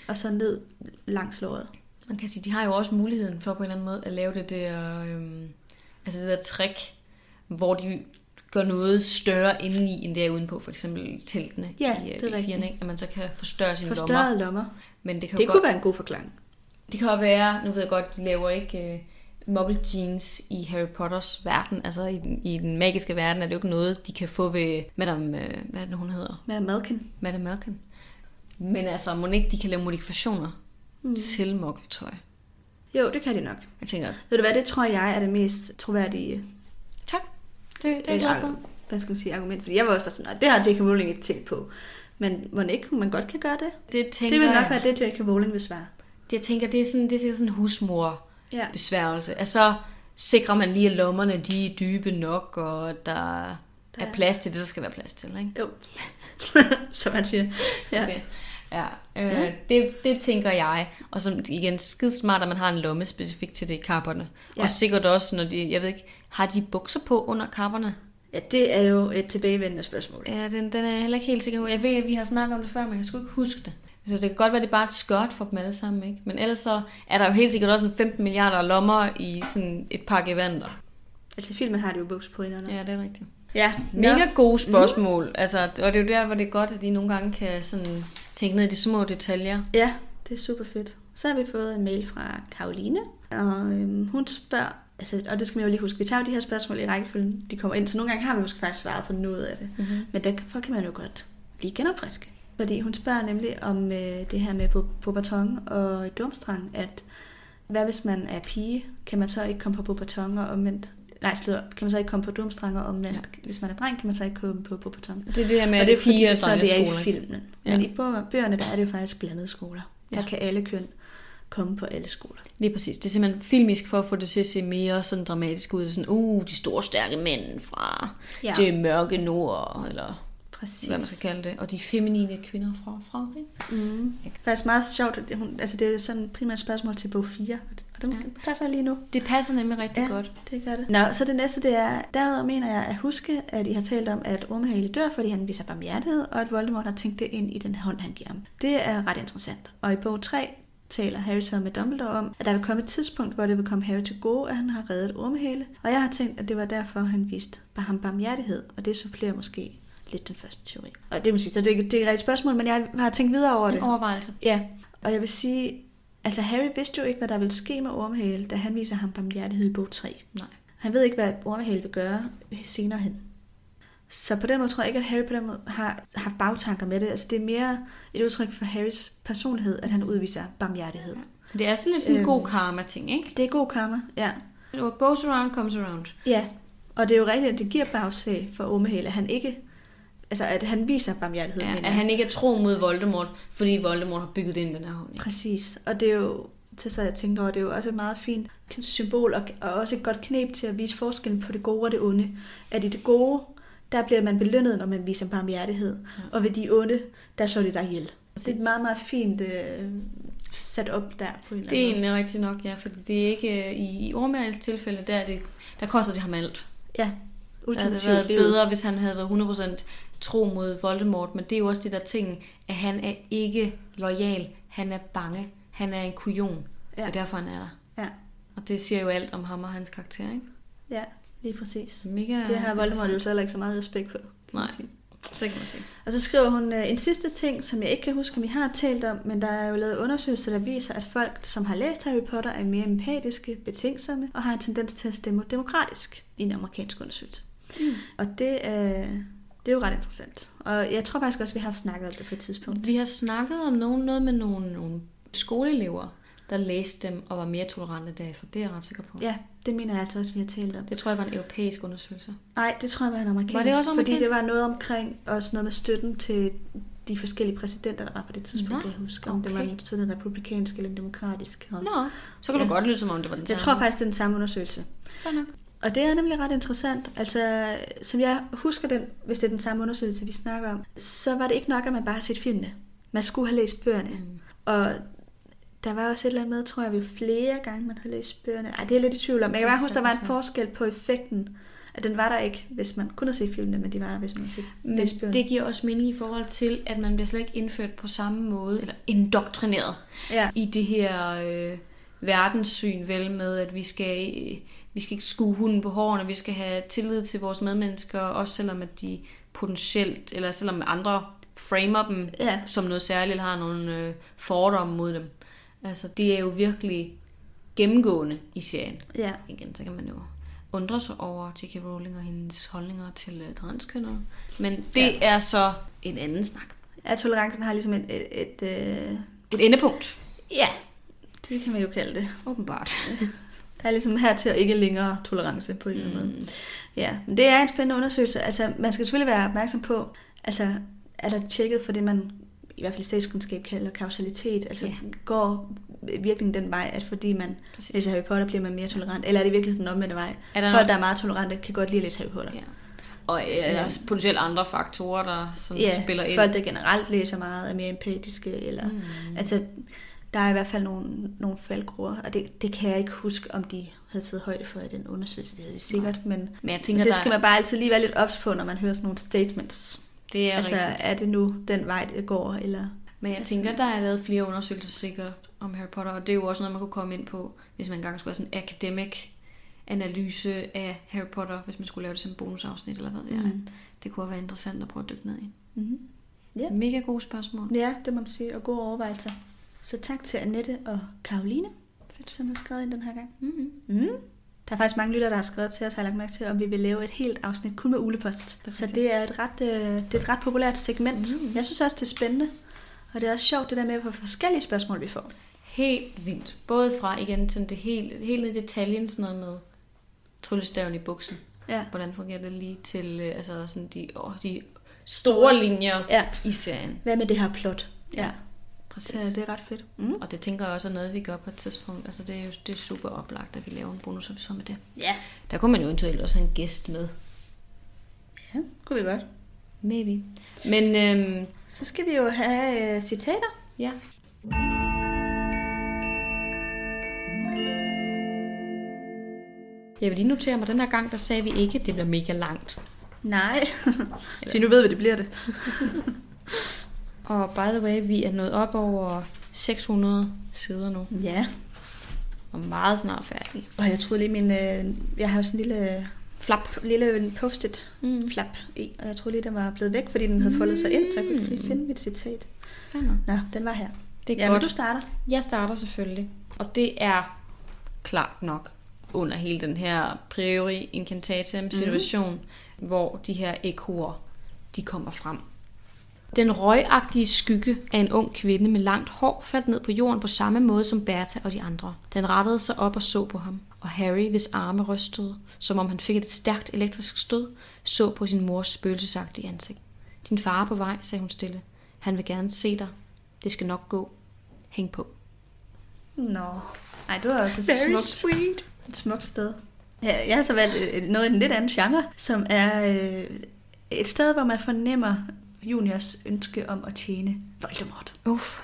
og så ned langs låret. Man kan sige, de har jo også muligheden for på en eller anden måde at lave det der, øhm, altså det der trick, hvor de gør noget større indeni, end det er udenpå, for eksempel teltene Ja, i, det er i firene, ikke? at man så kan forstørre sine lommer. Forstørrede lommer. Men det kan, Det jo kunne godt, være en god forklaring. det kan også være, nu ved jeg godt, de laver ikke øh, muggle jeans i Harry Potters verden, altså i den, i den magiske verden er det jo ikke noget, de kan få ved Madame, øh, hvad er det, hun hedder? Madame Malkin. Madame Malkin. Men altså, må ikke de kan lave modifikationer mm. til muggle-tøj? Jo, det kan de nok. Jeg tænker, Ved du hvad, det tror jeg er det mest troværdige det, det er jeg glad for. hvad skal man sige, argument. Fordi jeg var også bare sådan, "Nå, det har J.K. Rowling ikke tænkt på. Men må ikke man godt kan gøre det? Det tænker Det vil nok være det, J.K. Rowling vil svare. det, jeg tænker, det er sådan, det er sådan en husmor Ja. Altså, sikrer man lige, at lommerne de er dybe nok, og der er plads til det, der skal være plads til, ikke? Jo. *laughs* Som man siger. Ja. Okay. Ja, øh, det, det tænker jeg. Og som igen, skide smart, at man har en lomme specifikt til det i kapperne. Ja. Og sikkert også, når de, jeg ved ikke, har de bukser på under kapperne? ja, det er jo et tilbagevendende spørgsmål. Ja, den, den er jeg heller ikke helt sikker på. Jeg ved, at vi har snakket om det før, men jeg skulle ikke huske det. Så det kan godt være, det er bare et skørt for dem alle sammen, ikke? Men ellers så er der jo helt sikkert også en 15 milliarder lommer i sådan et par gevanter. Altså i filmen har de jo buks på inderne. Ja, det er rigtigt. Ja. Mega gode spørgsmål. Mm. Altså, og det er jo der, hvor det er godt, at de nogle gange kan sådan tænke ned i de små detaljer. Ja, det er super fedt. Så har vi fået en mail fra Karoline, og øhm, hun spørger, altså, og det skal man jo lige huske, vi tager jo de her spørgsmål i rækkefølgen, de kommer ind, så nogle gange har vi måske faktisk svaret på noget af det. Mm-hmm. Men derfor kan man jo godt lige genopfriske. Fordi hun spørger nemlig om øh, det her med på, på baton og dumstrang, at hvad hvis man er pige, kan man så ikke komme på baton og omvendt? Nej, slå, kan man så ikke komme på dumstrang og omvendt? Ja. Hvis man er dreng, kan man så ikke komme på, på baton. Det er det her med, og det er fordi, det, så det er i filmen. Ja. Men i bø- bøgerne, der er det jo faktisk blandede skoler. Der Ja. kan alle køn komme på alle skoler. Lige præcis. Det er simpelthen filmisk for at få det til at se mere sådan dramatisk ud. Sådan, uh, de store stærke mænd fra Ja. det mørke nord, eller Præcis. hvad man skal kalde det. Og de feminine kvinder fra Frankrig. Mm. Faktisk meget sjovt, at hun, altså det er sådan primært spørgsmål til bog 4, og den Ja. ja. passer lige nu. Det passer nemlig rigtig Ja. godt. Det gør det. Nå, så det næste, det er, derudover mener jeg at huske, at I har talt om, at Ormehale dør, fordi han viser barmhjertighed, og at Voldemort har tænkt det ind i den hånd, han giver ham. Det er ret interessant. Og i bog 3 taler Harry så med Dumbledore om, at der vil komme et tidspunkt, hvor det vil komme Harry til gode, at han har reddet Ormehale. Og jeg har tænkt, at det var derfor, han viste ham barmhjertighed, og det supplerer måske lidt den første teori. Og det må sige, så det, er- det er et rigtigt spørgsmål, men jeg har tænkt videre over det. En overvejelse. Ja, og jeg vil sige, altså Harry vidste jo ikke, hvad der ville ske med Ormehale, da han viser ham barmhjertighed i bog 3. Nej. Han ved ikke, hvad Ormehale vil gøre senere hen. Så på den måde tror jeg ikke, at Harry på den måde har haft bagtanker med det. Altså det er mere et udtryk for Harrys personlighed, at han udviser barmhjertighed. Det er sådan lidt sådan en Øhm. god karma-ting, ikke? Det er god karma, ja. What goes around, comes around. Ja, og det er jo rigtigt, at det giver bagsag for Ormehale, at han ikke, altså at han viser barmhjertighed. Ja, at han ikke er tro mod Voldemort, fordi Voldemort har bygget ind den her hånd. Præcis, og det er jo, til så jeg tænkte over, det er jo også et meget fint symbol, og, og også et godt knep til at vise forskellen på det gode og det onde. At i det gode, der bliver man belønnet, når man viser barmhjertighed, ja. og ved de onde, der så det der ihjel. Så det er et meget, meget fint øh, sat op der på en eller Det er anden egentlig rigtigt nok, ja, fordi det er ikke øh, i, i Ormærels tilfælde, der, er det, der koster det ham alt. Ja, Det havde ultimativt været bedre, hvis han havde været 100% tro mod Voldemort, men det er jo også det der ting, at han er ikke lojal, han er bange, han er en kujon. Ja. og derfor han er der. Ja, Og det siger jo alt om ham og hans karakter, ikke? ja, lige præcis. Mega Det har Voldemort jo så heller ikke så meget respekt for. Nej. Det kan man sige. Og så skriver hun øh, en sidste ting, som jeg ikke kan huske, om vi har talt om, men der er jo lavet undersøgelser, der viser, at folk, som har læst Harry Potter, er mere empatiske, betænksomme og har en tendens til at stemme demokratisk i en amerikansk undersøgelse. Mm. Og det er, det er jo ret interessant. Og jeg tror faktisk også, vi har snakket om det på et tidspunkt. Vi har snakket om nogen, noget med nogle, nogle skoleelever, der læste dem og var mere tolerante derefter. Det er jeg ret sikker på. Ja, det mener jeg altså også, vi har talt om. Det tror jeg var en europæisk undersøgelse. Nej, det tror jeg var en amerikansk. Var det også Fordi amerikansk? det var noget omkring, også noget med støtten til de forskellige præsidenter, der var på det tidspunkt, Nå, jeg huske. Om det var okay. en sådan republikansk eller en demokratisk. Og Nå, så kan ja. Du godt lyde, som om det var den jeg tror faktisk, det er den samme undersøgelse. Fair nok. Og det er nemlig ret interessant. Altså, som jeg husker den, hvis det er den samme undersøgelse, vi snakker om, så var det ikke nok, at man bare har set filmene. Man skulle have læst bøgerne. Mm. Og der var også et eller andet med, tror jeg, vi flere gange, man havde læst bøgerne. Ej, det er jeg lidt i tvivl om. Jeg kan bare huske, der var en forskel på effekten. At den var der ikke, hvis man kun havde set filmene, men de var der, hvis man havde set Men lesbien. det giver også mening i forhold til, at man bliver slet ikke indført på samme måde, eller indoktrineret Ja. i det her øh, verdenssyn, vel med, at vi skal, øh, vi skal ikke skue hunden på hårene, vi skal have tillid til vores medmennesker, også selvom at de potentielt, eller selvom andre framer dem Ja. som noget særligt, eller har nogle øh, fordomme mod dem. Altså, det er jo virkelig gennemgående i serien. Ja. Igen, så kan man jo undre sig over J.K. Rowling og hendes holdninger til uh, transkønnede. Men det ja. er så en anden snak. ja, tolerancen har ligesom et... et, et øh... Et endepunkt, Ja, det kan man jo kalde det. åbenbart. *laughs* Der er ligesom her til at ikke længere tolerance på en eller anden måde. Ja, men det er en spændende undersøgelse. Altså, man skal selvfølgelig være opmærksom på, altså, er der tjekket for det, man i hvert fald statskundskab kalder kausalitet? Altså, Ja. går virkningen den vej, at fordi man Præcis. læser Harry Potter, bliver man mere tolerant? Eller er det virkelig den omvendte vej? Er der Folk, noget- der er meget tolerante, kan godt lide at læse Harry Potter. Ja. Og øh, er der potentielt andre faktorer, der sådan Ja, spiller ind. folk, der generelt læser meget, er mere empatiske, eller mm. altså, der er i hvert fald nogle, nogle faldgruer, og det, det kan jeg ikke huske, om de havde taget højde for i den undersøgelse, det havde de sikkert, men, Men jeg men tænker, det der, skal man bare altid lige være lidt ops på, når man hører sådan nogle statements. Det er altså, rigtigt. er det nu den vej, det går, eller... Men jeg tænker, der er lavet flere undersøgelser sikkert om Harry Potter, og det er jo også noget, man kunne komme ind på, hvis man engang skulle have sådan en academic analyse af Harry Potter, hvis man skulle lave det som bonusafsnit, eller hvad ved jeg. Mm. Det kunne være interessant at prøve at dykke ned i. Mm-hmm. Ja. Mega gode spørgsmål. Ja, det må man sige, og gode overvejelser. Så tak til Annette og Karoline, Fedt. som har skrevet ind den her gang. Mm-hmm. Mm. Der er faktisk mange lyttere, der har skrevet til os, har lagt mærke til, om vi vil lave et helt afsnit kun med ulepost. Så det er, et ret, øh, det er et ret populært segment. Mhm. Jeg synes også, det er spændende. Og det er også sjovt, det der med, hvor forskellige spørgsmål vi får. Helt vildt. Både fra igen til det helt, helt ned i detaljen, sådan noget med tryllestaven i buksen. Ja. Hvordan fungerer det lige til øh, altså sådan de, åh, de store linjer Ja. i serien. Hvad med det her plot? Ja, Så præcis. det er ret fedt. Mm. Og det tænker jeg også er noget, vi gør på et tidspunkt. Altså det er jo det er super oplagt, at vi laver en bonusepisode med det. Ja. Der kunne man jo eventuelt også have en gæst med. Ja, kunne vi godt. Maybe. Men øhm, Så skal vi jo have øh, citater. ja, jeg vil lige notere mig, den her gang, der sagde vi ikke, at det bliver mega langt. Nej. Så *laughs* nu ved vi, det bliver det. *laughs* Og by the way, vi er nået op over 600 sider nu, Ja. og meget snart færdige. Og jeg troede lige, min, øh, jeg har jo sådan en lille, Flap. lille post-it Mm. flap i, og jeg troede lige, den var blevet væk, fordi den havde foldet sig ind, så jeg kunne ikke lige finde mit citat. Fanden. Nå, den var her. Det er Ja, men godt. du starter. Jeg starter selvfølgelig, og det er klart nok under hele den her priori incantatem situation, mm. hvor de her ekoer, de kommer frem. Den røgagtige skygge af en ung kvinde med langt hår faldt ned på jorden på samme måde som Bertha og de andre. Den rettede sig op og så på ham, og Harry, hvis arme rystede, som om han fik et stærkt elektrisk stød, så på sin mors spøgelsesagtige ansigt. Din far er på vej, sagde hun stille. Han vil gerne se dig. Det skal nok gå. Hæng på. Nå. Ej, det var også et smukt, sweet. et smukt sted. Ja, jeg har så valgt øh, noget i en lidt anden genre, som er øh, et sted, hvor man fornemmer juniors ønske om at tjene Voldemort. Uff.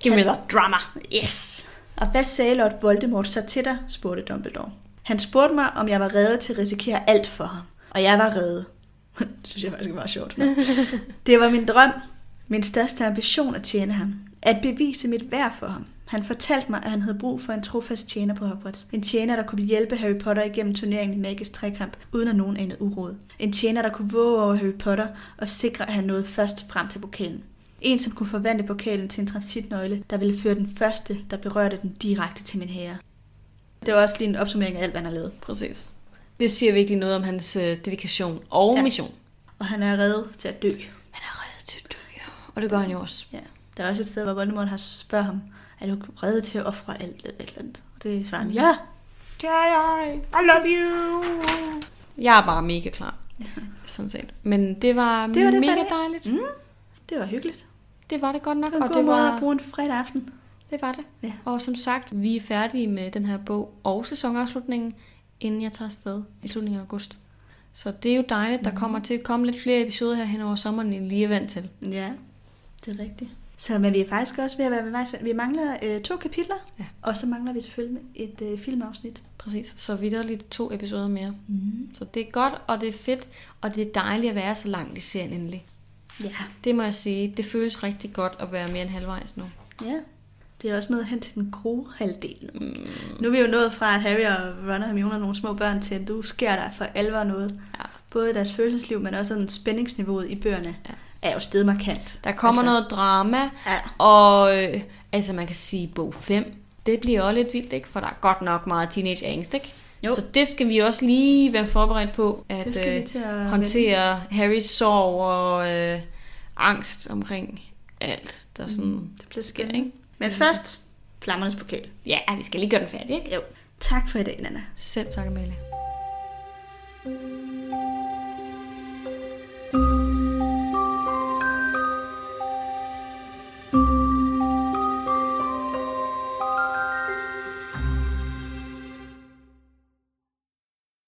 Give me the drama. Yes. Og hvad sagde Lord Voldemort så til dig, spurgte Dumbledore. Han spurgte mig, om jeg var reddet til at risikere alt for ham. Og jeg var reddet. *laughs* det synes jeg faktisk er meget sjovt. *laughs* det var min drøm, min største ambition at tjene ham. At bevise mit værd for ham. Han fortalte mig, at han havde brug for en trofast tjener på Hogwarts. En tjener, der kunne hjælpe Harry Potter igennem turneringen i Magisk Trekamp, uden at nogen anede uråd. En tjener, der kunne våge over Harry Potter og sikre, at han nåede først frem til pokalen. En, som kunne forvandle pokalen til en transitnøgle, der ville føre den første, der berørte den direkte til min herre. Det var også lige en opsummering af alt, hvad han har lavet. Præcis. Det siger virkelig noget om hans øh, dedikation og Ja. mission. Og han er reddet til at dø. Han er reddet til at dø, ja. Og det gør han jo også. Ja. Der er også et sted, hvor Voldemort har spørget ham, er du reddet til at ofre alt eller et eller andet? Og det svarer han, ja. Det er jeg. I love you. Jeg er bare mega klar. *laughs* Sådan set. Men det var, Det var det mega dejligt. Mm, det var hyggeligt. Det var det godt nok. Det var en og god det måde var, at bruge en fredag aften. det var det. Ja. Og som sagt, vi er færdige med den her bog og sæsonafslutningen, inden jeg tager afsted i slutningen af august. Så det er jo dejligt, der kommer til at komme lidt flere episoder her hen over sommeren, end I lige er vant til. Ja, det er rigtigt. Så men vi er faktisk også ved at være ved vejs. Vi mangler øh, to kapitler, Ja. og så mangler vi selvfølgelig et øh, filmafsnit. Præcis, så vidderligt to episoder mere. Mm. Så det er godt, og det er fedt, og det er dejligt at være så langt i serien endelig. Ja. Det må jeg sige, det føles rigtig godt at være mere end halvvejs nu. ja. Det er også noget hen til den gode halvdel nu. Mm. Nu er vi jo nået fra, at Harry og Ron og Hermione er nogle små børn til, at du sker der for alvor noget. Ja. Både i deres følelsesliv, men også sådan spændingsniveauet i bøgerne Ja. Er jo stedet markant. Der kommer Altså- noget drama, Ja. og øh, altså man kan sige, bog 5, det bliver også lidt vildt, ikke? for der er godt nok meget teenage angst, ikke? Jo. Så det skal vi også lige være forberedt på, at Det skal vi øh, til at håndtere Harrys sorg og øh, angst omkring alt, der sådan Det bliver sker, spændende. ikke? Men først, flammernes pokal. Ja, vi skal lige gøre den færdig, ikke? Jo. Tak for i dag, Nana. Selv tak, Amalie.